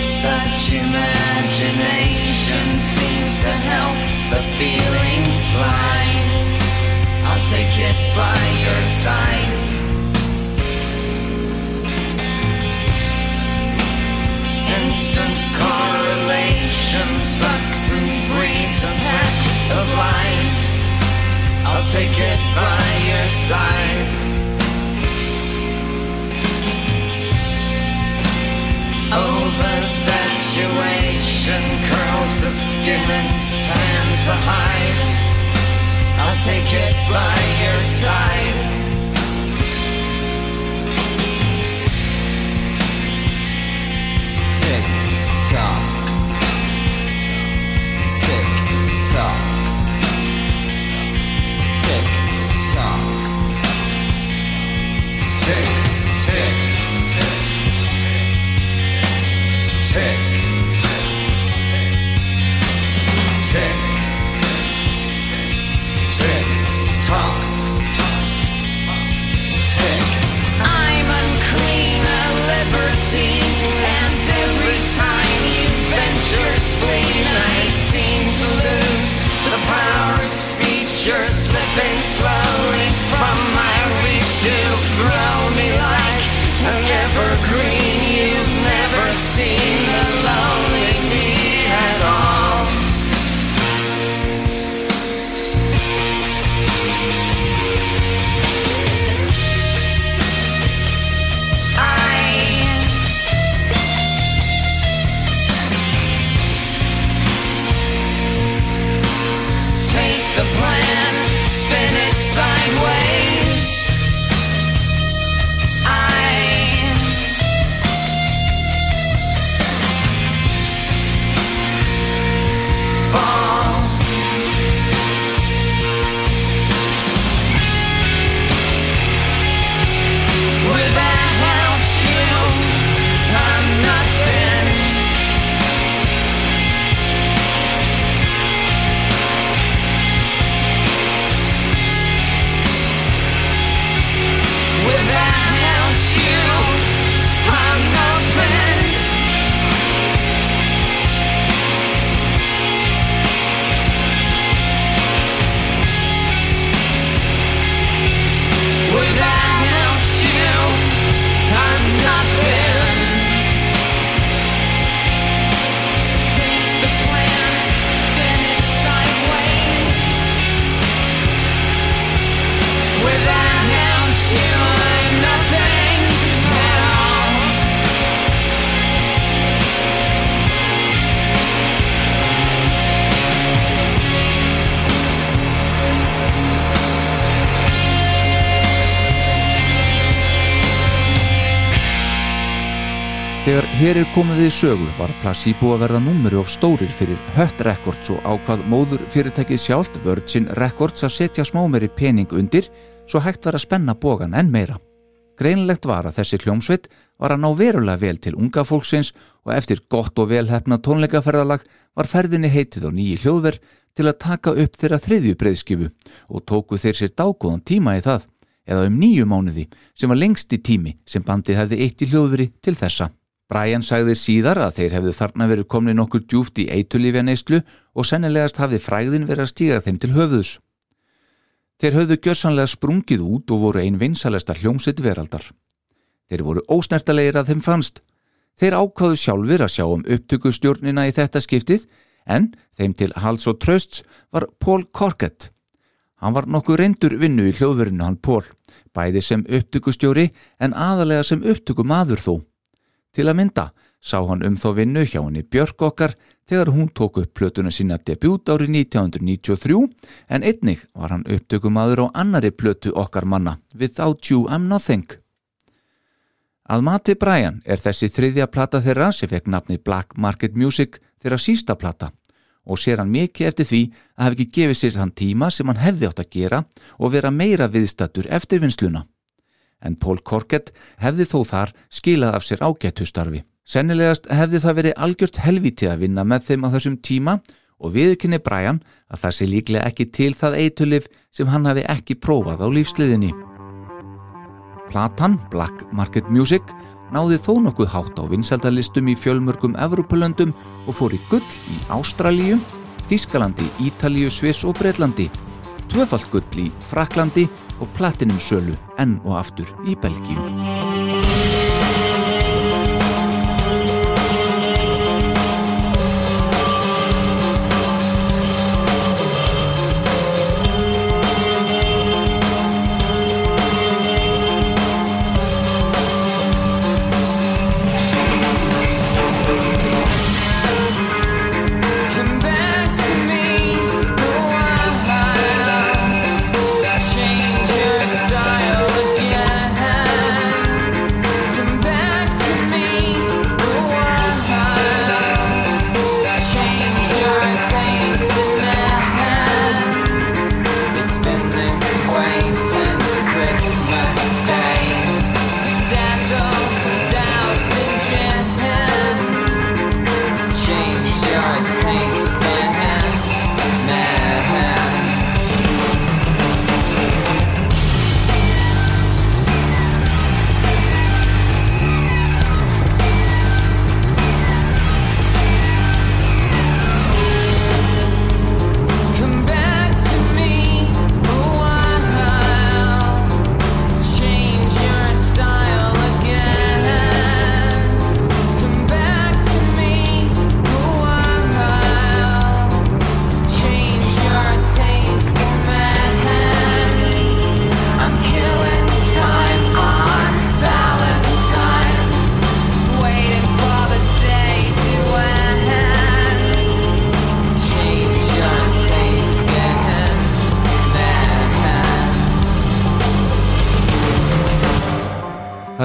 Such imagination seems to help the feeling slide. I'll take it by your side. I'll take it by your side. Oversaturation curls the skin and tans the hide. I'll take it by your side. tick, tick, tick, tick, tick, tock, tick. I'm unclean, a libertine, and every time you venture spleen, I seem to lose the power of speech. You're hér er komið við sögu var Placebo að verða númeri of stórir fyrir Hött Records og ákvað móður fyrirtækið sjálft Virgin Records að setja smámeri pening undir svo hægt var að spenna bógan enn meira. Greinlegt var að þessi hljómsveit var að ná verulega vel til unga fólksins og eftir gott og velhefna tónleikaferðalag var ferðinni heitið á nýji hljóðver til að taka upp þeirra þriðju breyðskifu og tóku þeir sér dágóðan tíma í það eða um nýju mánuði sem var lengsti tími sem bandið hefði eitt í hljóðveri til þessa. Brian sagði síðar að þeir hefðu þarna verið komni nokkur djúft í eitulífja neyslu og sennilegast hafði fræðin verið að stíga þeim til höfðus. Þeir höfðu gjörsanlega sprungið út og voru ein vinsalesta hljómsitt veraldar. Þeir voru ósnertalegir að þeim fannst. Þeir ákváðu sjálfur að sjá um upptökustjórnina í þetta skiptið en þeim til hals og trösts var Paul Corkett. Hann var nokkuð reyndur vinnu í hljóðverinu hann Paul, bæði sem upptökustjóri en aðalega sem upptökumadur þó. Til að mynda sá hann um þá vinnu hjá henni Björk okkar þegar hún tók upp plötuna sína debut árið 1993 en einnig var hann upptökumadur á annari plötu okkar manna Without You I'm Nothing. Að mati Brian er þessi þriðja plata þeirra sem fekk nafni Black Market Music þeirra sísta plata og sér hann mikið eftir því að hafa ekki gefið sér þann tíma sem hann hefði átt að gera og vera meira viðstattur eftir vinsluna en Paul Corkett hefði þó þar skilað af sér ágættustarfi. Sennilegast hefði það verið algjört helviti að vinna með þeim á þessum tíma og viðkynni Brian að það sé líklega ekki til það eitulif sem hann hafi ekki prófað á lífsliðinni. Platan, Black Market Music, náði þó nokkuð hátt á vinsældalistum í fjölmörgum Evropalöndum og fór í gull í Ástralíu, Þískalandi, Ítalíu, Sviss og Breitlandi, tvöfalt gull í Fraklandi og platinum sölu enn og aftur í Belgíu.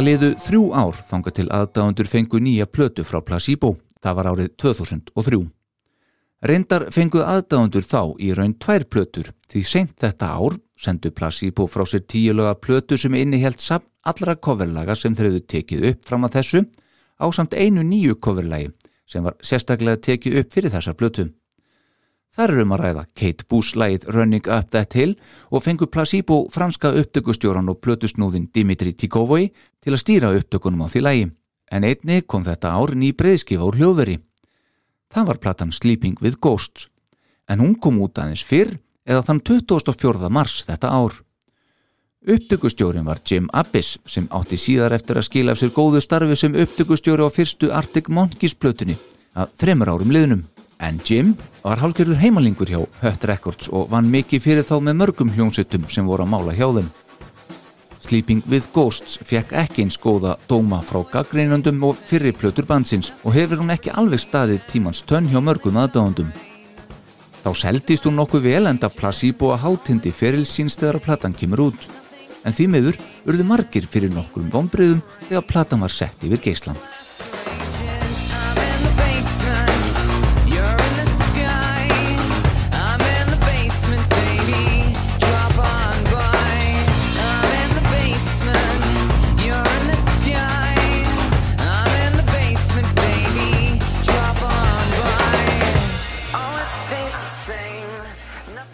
Það liðu þrjú ár þanga til aðdáðundur fengu nýja plötu frá Placebo. Það var árið 2003. Reyndar fenguð aðdáðundur þá í raun tvær plötur því seint þetta ár sendu Placebo frá sér tíulega plötu sem innihjalt samt allra coverlaga sem hefðu tekið upp fram að þessu á samt einu nýju coverlagi sem var sérstaklega tekið upp fyrir þessar plötu. Þar er um að ræða Kate Boos lagið Running Up That Hill og fengu Placebo franska upptökustjóran og plötusnúðin Dimitri Tikovoi til að stýra upptökunum á því lagi. En einni kom þetta ár ný breyðskifa úr hljóðveri. Það var platan Sleeping with Ghosts, en hún kom út aðeins fyrr eða þann 24. mars þetta ár. Upptökustjórin var Jim Abbis sem átti síðar eftir að skila af sér góðu starfi sem upptökustjóri á fyrstu Arctic Monkeys plötunni að þremur árum liðnum. En Jim var hálgjörður heimalingur hjá Hött Records og vann mikið fyrir þá með mörgum hljónsettum sem voru að mála hjá þeim. Sleeping with Ghosts fekk ekki eins góða dóma frá gaggreinundum og fyrri plötur bandsins og hefur hún ekki alveg staðið tímans tönn hjá mörgum aðdáðundum. Þá seldist hún nokkuð vel enda Placebo að hátindi feril síns þegar að platan kemur út. En því miður urðu margir fyrir nokkurum vombriðum þegar platan var sett yfir geislan.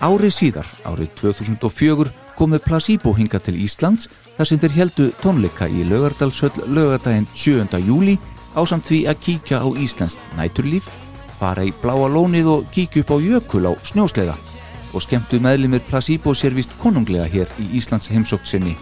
Árið síðar, árið 2004, komu Placebo hinga til Íslands þar sem þeir heldu tónleika í Laugardalshöll laugardaginn 7. júli ásamt því að kíkja á Íslands næturlíf, fara í bláa lónið og kíkja upp á jökul á snjósleiða og skemmtu meðlimir Placebo sér vist konunglega hér í Íslands heimsókn sinni.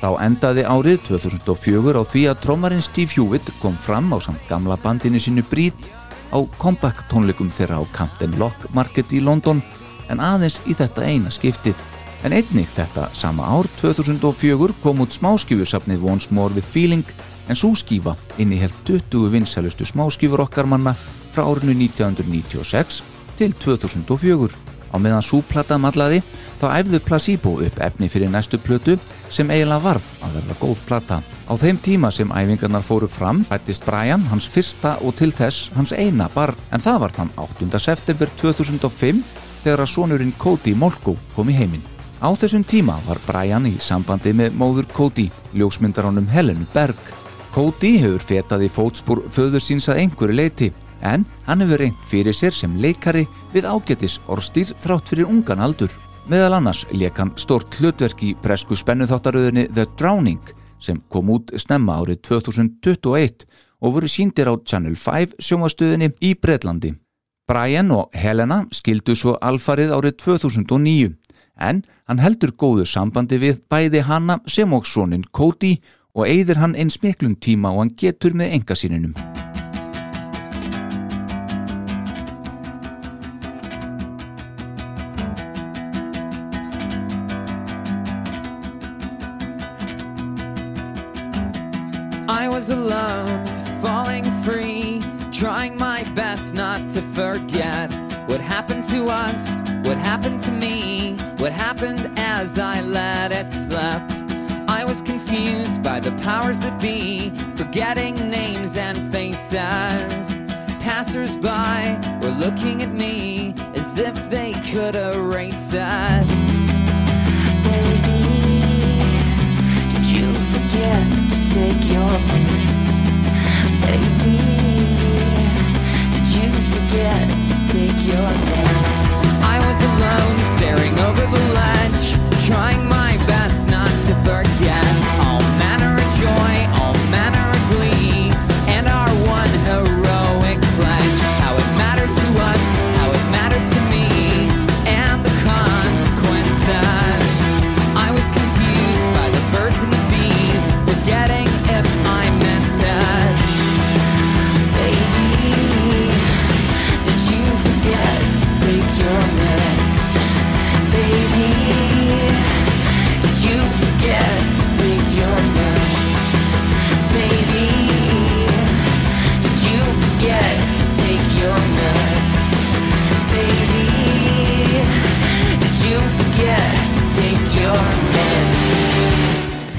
Þá endaði árið 2004 á því að trómarinn Steve Hewitt kom fram á samt gamla bandinu sínu Breed á comeback tónleikum þeirra á Camden Lock Market í London en aðeins í þetta eina skiptið. En einnig þetta sama ár 2004 kom út smáskífusafnið Once More with Feeling en svo skífa innihelt 20 vinsælustu smáskífur okkar manna frá árinu 1996 til 2004. Á meðan súplata mallaði þá æfðu Placebo upp efni fyrir næstu plötu sem eiginlega varð að verða góð plata. Á þeim tíma sem æfingarnar fóru fram fættist Brian hans fyrsta og til þess hans eina barn en það var þann 8. september 2005 þegar að sonurinn Cody Molko kom í heiminn. Á þessum tíma var Brian í sambandi með móður Cody, ljósmyndarónum Helenu Berg. Cody hefur fetað í fótspúr föður síns að einhverju leiti en hann hefur reynt fyrir sér sem leikari við ágætis orstýr þrátt fyrir ungan aldur. Meðal annars leik hann stort hlutverk í presku spennuþáttaröðinni The Drowning sem kom út snemma árið 2021 og voru síndir á Channel 5 sjómastöðinni í Breitlandi. Brian og Helena skildu svo alfarið árið 2009 en hann heldur góðu sambandi við bæði hanna sem og sonin Cody og eigðir hann eins miklum tíma og hann getur með engasýninum. I was alone, falling free, trying my best not to forget what happened to us, what happened to me, what happened as I let it slip. I was confused by the powers that be, forgetting names and faces. Passers-by were looking at me as if they could erase it. Baby, did you forget take your meds? Baby, did you forget to take your meds? I was alone, staring over the ledge, trying my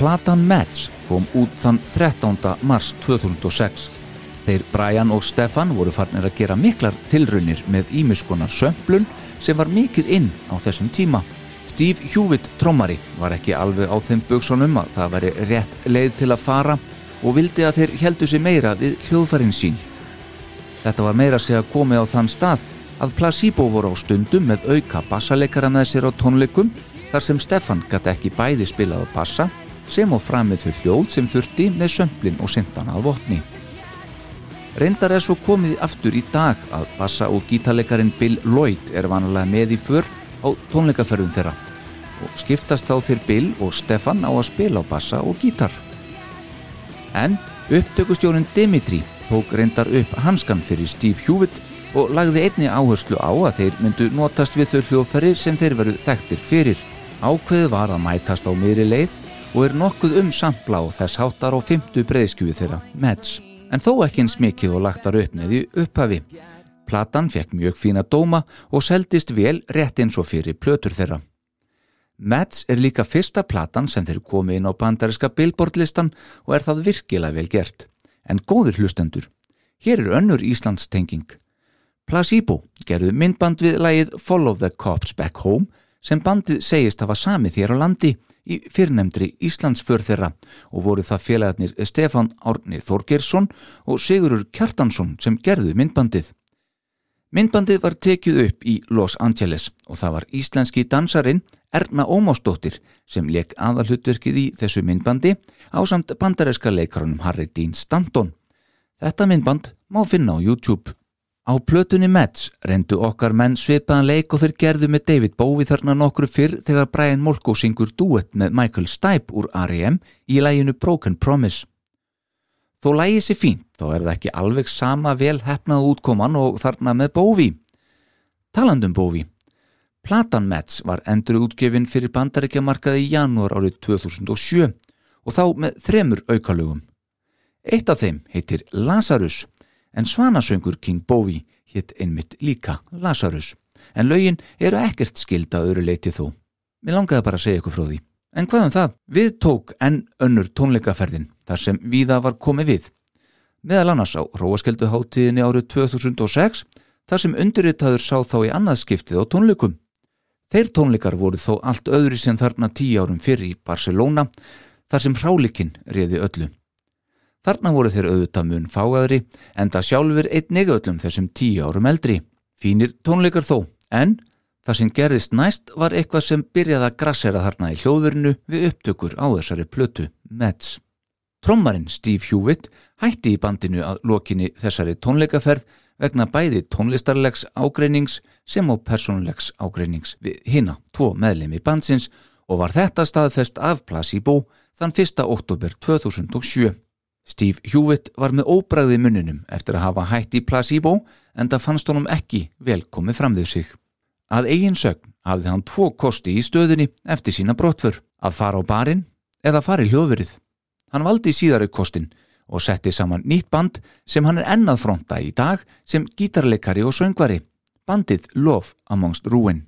Platan Mats kom út þann 13. mars 2006. Þeir Brian og Stefan voru farnir að gera miklar tilraunir með ímiskonar sömplun sem var mikið inn á þessum tíma. Steve Hewitt trommari var ekki alveg á þeim buksonum að það veri rétt leið til að fara og vildi að þeir heldu sig meira við hljóðfærin sín. Þetta var meira að segja komið á þann stað að Placebo voru á stundum með auka bassaleikara með sér á tónleikum þar sem Stefan gæti ekki bæði spilað á bassa sem á framið þau hljóð sem þurfti með sömplin og syndan að vopni. Reyndar er svo komið aftur í dag að bassa og gítarleikarin Bill Lloyd er vanalega með í för á tónleikaferðum þeirra og skiptast þá þeir Bill og Stefan á að spila á bassa og gítar. En upptökustjórun Dimitri tók reyndar upp hanskan fyrir Steve Hewitt og lagði einni áherslu á að þeir myndu notast við þau hljóðferri sem þeir veru þekktir fyrir. Ákveðið var að mætast á miðri leið og er nokkuð um sampla á þess háttar á fymtu breyðskjúi þeirra, Meds. En þó ekki eins mikið og lagtar upp neði upphafi. Platan fekk mjög fína dóma og seldist vel rétt eins og fyrir plötur þeirra. Meds er líka fyrsta platan sem þeir komi inn á bandariska billboardlistan og er það virkilega vel gert. En góðir hlustendur, hér er önnur Íslands tenging. Placebo gerðu myndband við lagið Follow the Cops Back Home sem bandið segist hafa samið hér á landi í fyrrnemdri Íslands för þeirra og voru það félagarnir Stefán Árni Þorgersson og Sigurur Kjartansson sem gerðu myndbandið. Myndbandið var tekið upp í Los Angeles og það var íslenski dansarin Erna Ómásdóttir sem leik aðalhutverkið í þessu myndbandi á samt bandareska leikarunum Harry Dean Stanton. Þetta myndband má finna á YouTube. Á plötunni Mets reyndu okkar menn svipaðan leik og þeir gerðu með David Bowie þarna nokkru fyrr þegar Brian Molko syngur duett með Michael Stipe úr R.E.M. í læginu Broken Promise. Þó lægi sér fínt, þá er það ekki alveg sama vel hefnað útkoman og þarna með Bowie. Talandum Bowie. Platan Mets var endur útgefin fyrir bandaríkjamarkaði í janúar árið 2007 og þá með þremur aukalögum. Eitt af þeim heitir Lazarus en svanasöngur King Bowie hitt einmitt líka Lazarus. En lögin eru ekkert skilda öðru leiti þó. Mér langaði bara að segja ykkur frá því. En hvað um það? Við tók enn önnur tónleikaferðin þar sem viða var komið við. Meðal annars á Róaskelduháttíðinni árið 2006 þar sem undirritaður sá þá í annað skiptið á tónleikum. Þeir tónleikar voru þó allt öðri sem þarna tíu árum fyrir í Barcelona þar sem hrálikinn reði öllu. Þarna voru þeir auðvitað mun fágaðri en það sjálfur einnig öllum þessum tíu árum eldri. Fínir tónleikar þó, en það sem gerðist næst var eitthvað sem byrjaði að grassera þarna í hljóðverinu við upptökur á þessari plötu, Meds. Trommarinn Steve Hewitt hætti í bandinu að lokinni þessari tónleikaferð vegna bæði tónlistarlegs ágreinings sem á persónulegs ágreinings við hina tvo meðlemi bandsins og var þetta staðfest af Placebo þann 1. oktober 2007. Steve Hewitt var með óbræði mununum eftir að hafa hætt í Placebo en það fannst honum ekki vel komið fram við sig. Að eigin sögn hafði hann tvo kosti í stöðunni eftir sína brottför, að fara á barinn eða fara í hljóðverið. Hann valdi síðari kostin og setti saman nýtt band sem hann er ennað fronta í dag sem gítarleikari og söngvari, bandið Love Amongst Ruin.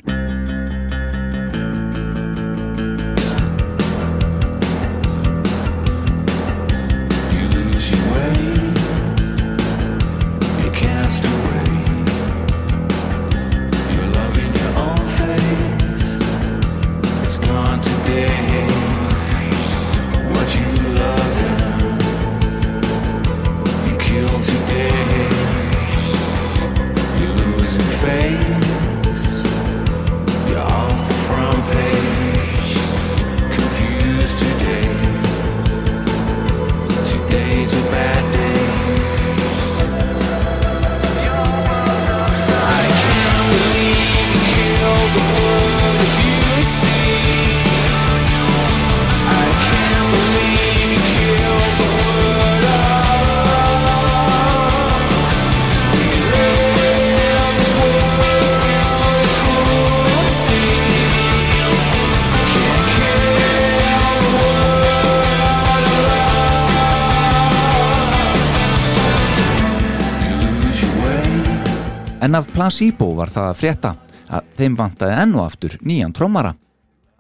En af Placebo var það að frétta að þeim vantaði enn og aftur nýjan trommara.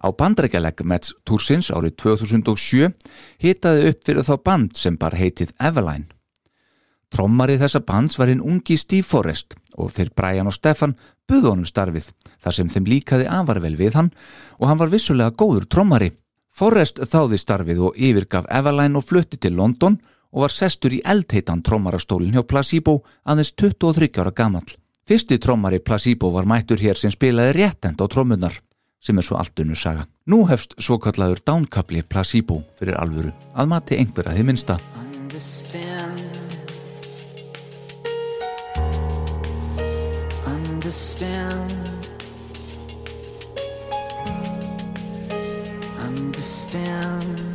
Á bandrækjaleg Mets Túrsins árið 2007 hitaði upp fyrir þá band sem bar heitið Eveline. Trommari þessa bands var hinn ungi Steve Forrest og þeir Brian og Stefan buðu honum starfið þar sem þeim líkaði afarvel við hann og hann var vissulega góður trommari. Forrest þáði starfið og yfirgaf Eveline og flutti til London og var sestur í eldheitan trommarastólin hjá Placebo aðeins 23 ára gamall. Fyrsti trommari Placebo var mættur hér sem spilaði réttend á trommunar sem er svo allt unnu saga. Nú hefst svo kallaður dánkabli Placebo fyrir alvöru að mati einhverja þið minnsta. understand understand understand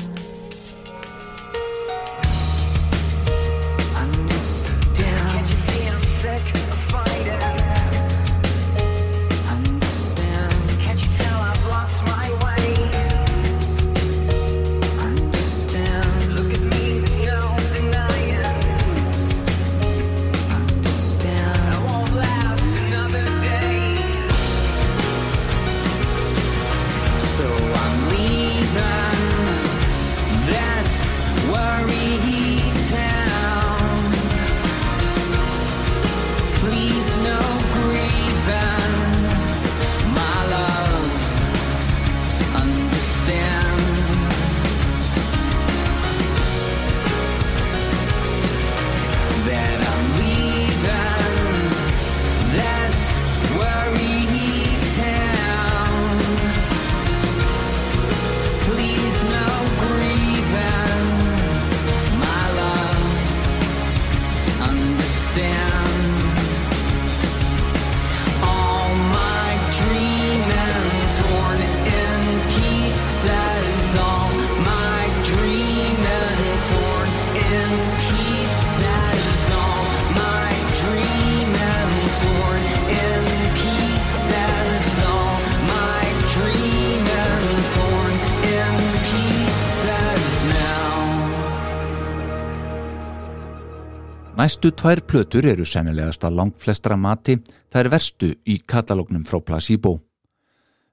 Næstu tvær plötur eru sennilegast að langt flestra mati, er verstu í katalógnum frá Placebo.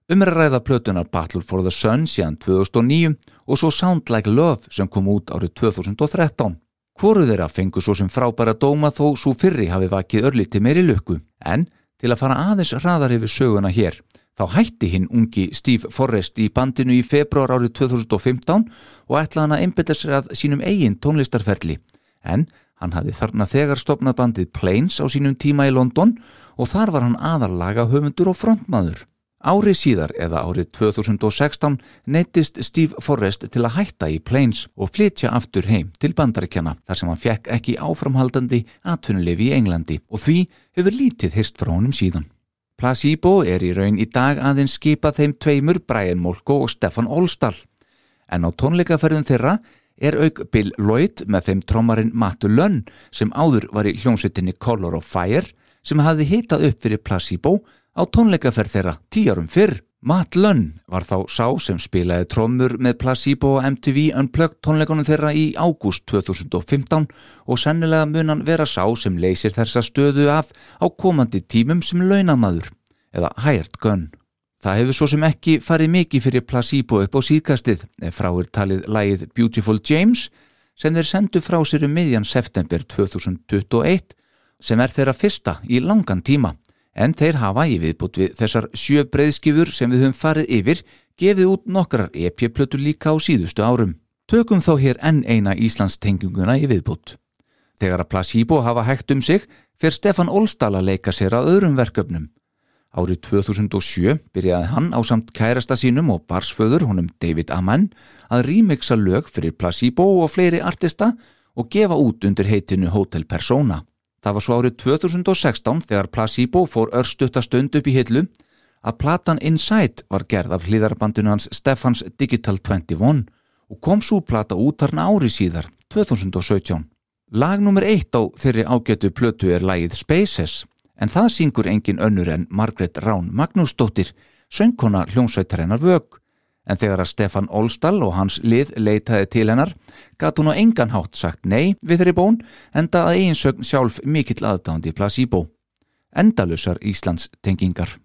Um er að ræða plötunar Battle for the Sun síðan 2009 og svo Sound Like Love sem kom út árið 2013. Hvoru þeirra fengu svo sem frábæra dóma þó svo fyrri hafi vakið örlíti meiri lukku, en til að fara aðeins hraðar yfir söguna hér, þá hætti hinn ungi Steve Forrest í bandinu í februar árið 2015 og ætlaði hann að einbytta sér að sínum eigin tónlistarferli, en Hann hafði þarna þegar stopnað bandið Plains á sínum tíma í London og þar var hann aðarlaga höfundur og frontmaður. Árið síðar eða árið 2016 neittist Steve Forrest til að hætta í Plains og flytja aftur heim til bandaríkjana þar sem hann fekk ekki áframhaldandi atvinnulefi í Englandi og því hefur lítið hyrst frá honum síðan. Placebo er í raun í dag aðeins skipað þeim tveimur Brian Molko og Stefan Olstall en á tónleikaferðin þeirra er auk Bill Lloyd með þeim trommarinn Mattu Lunn sem áður var í hljómsveitinni Color of Fire sem hafði hitað upp fyrir Placebo á tónleikaferð þeirra tíarum fyrr. Matt Lunn var þá sá sem spilaði trommur með Placebo og MTV Unplugged tónleikunum þeirra í ágúst 2015 og sennilega mun hann vera sá sem leysir þessa stöðu af á komandi tímum sem launamaður eða hired gun. Það hefur svo sem ekki farið mikið fyrir Placebo upp á síðkastið ef frá er talið lægið Beautiful James sem þeir sendu frá sér um miðjan september 2021 sem er þeirra fyrsta í langan tíma en þeir hafa í viðbútt við þessar sjö breyðskifur sem við höfum farið yfir gefið út nokkrar EP-plötur líka á síðustu árum. Tökum þá hér enn eina Íslands tenginguna í viðbútt. Þegar að Placebo hafa hægt um sig fer Stefan Olstall að leika sér að öðrum verkefnum. Árið 2007 byrjaði hann á samt kærasta sínum og barsföður honum David Amann að remixa lög fyrir Placebo og fleiri artista og gefa út undir heitinu Hotel Persona. Það var svo árið 2016 þegar Placebo fór örstutta stund upp í hillu að platan Inside var gerð af hlýðarbandinu hans Stefans Digital 21 og kom svo plata út þarna ári síðar, 2017. Lag nummer eitt á þeirri ágætu plötu er lagið Spaces en það syngur engin önnur en Margaret Rán Magnúsdóttir, söngkona hljómsveitarinnar vög. En þegar að Stefan Olstall og hans lið leitaði til hennar, gat hún á engan hátt sagt nei við þeirri bón, enda að eiginsögn sjálf mikill aðdándi Placebo. Endalusar Íslands tengingar.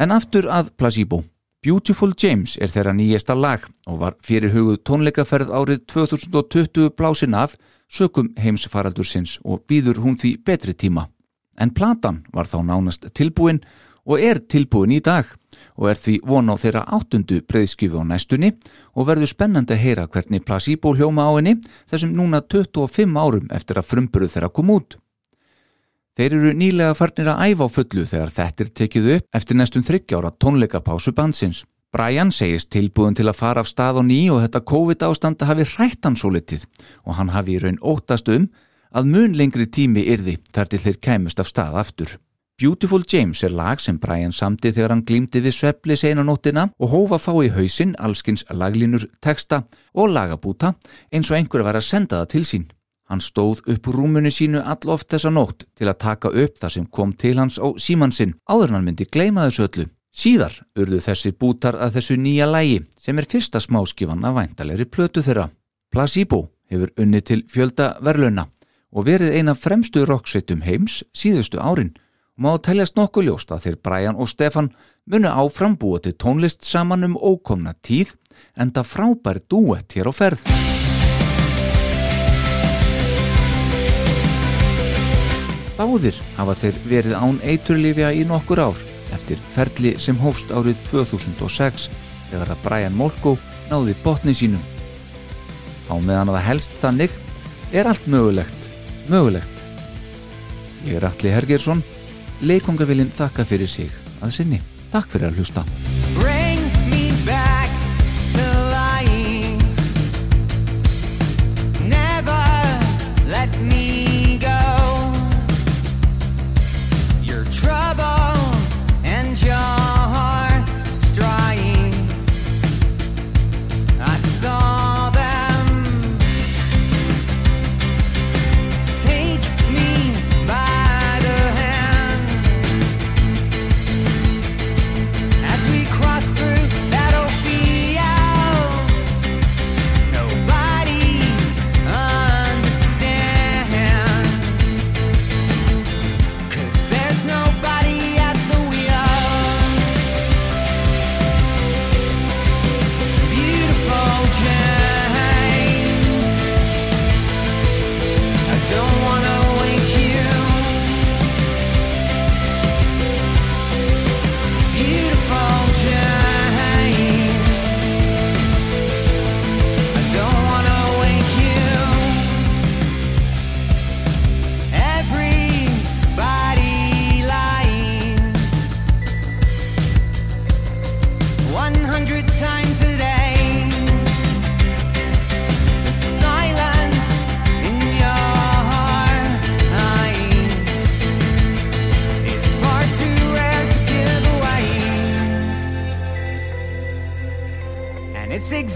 En aftur að Placebo. Beautiful James er þeirra nýjesta lag og var fyrir hugud tónleikaferð árið 2020 blásin af sökum heimsfaraldursins og býður hún því betri tíma. En platan var þá nánast tilbúin og er tilbúin í dag og er því von á þeirra áttundu breyðskjöfu á næstunni og verður spennandi að heyra hvernig Placebo hljóma á henni þessum núna 25 árum eftir að frumburuð þeirra kom út. Þeir eru nýlega farnir að æfa á fullu þegar þetta er tekið upp eftir næstum þryggjára tónleikapásu bansins. Brian segist tilbúin til að fara af stað og ný og þetta COVID ástanda hafi hrætt hann svo litið og hann hafi í raun óttast um að mun lengri tími yrði þar til þeir kæmust af stað aftur. Beautiful James er lag sem Brian samti þegar hann glýmdi við svepli seinanóttina og hófa fá í hausinn allskins laglínur, texta og lagabúta eins og einhver var að senda það til sín. Hann stóð upp úr rúmunu sínu alloft þessa nótt til að taka upp það sem kom til hans á símansinn áður en hann myndi gleyma þessu öllu. Síðar urðu þessi bútar að þessu nýja lægi sem er fyrsta smáskifan af væntalegri plötu þeirra. Placebo hefur unni til fjölda verðluna og verið eina fremstu rocksveitum heims síðustu árin og má teljast nokkuð ljóst að þeir Brian og Stefan munu áfram búa til tónlist saman um ókomna tíð en það frábær dúett hér á ferð. Báðir hafa þeir verið án eiturlifja í nokkur ár eftir ferli sem hófst árið 2006 þegar að Brian Molko náði botni sínum. Á meðan að helst þannig er allt mögulegt, mögulegt. Ég er Alli Hergersson, leikongavillin þakka fyrir sig að sinni. Takk fyrir að hlusta.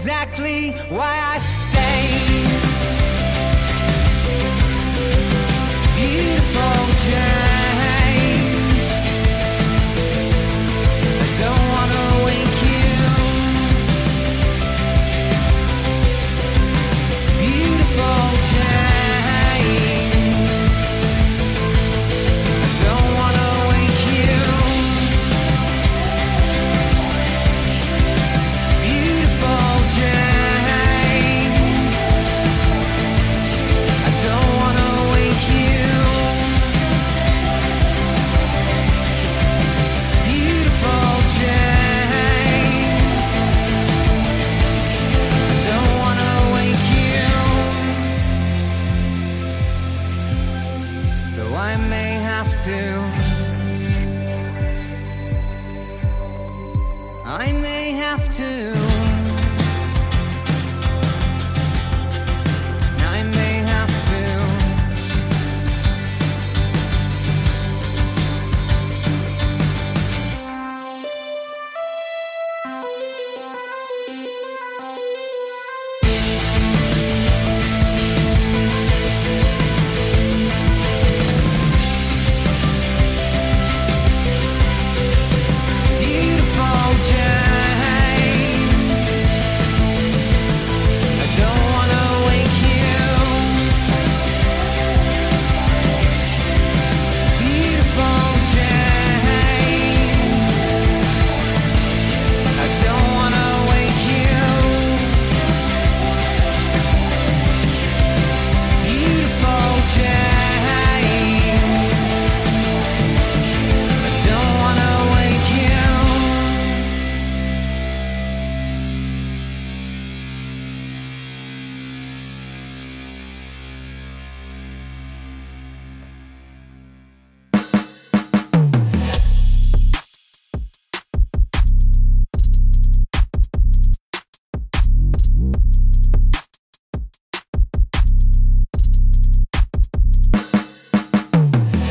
Exactly why I stay. Beautiful to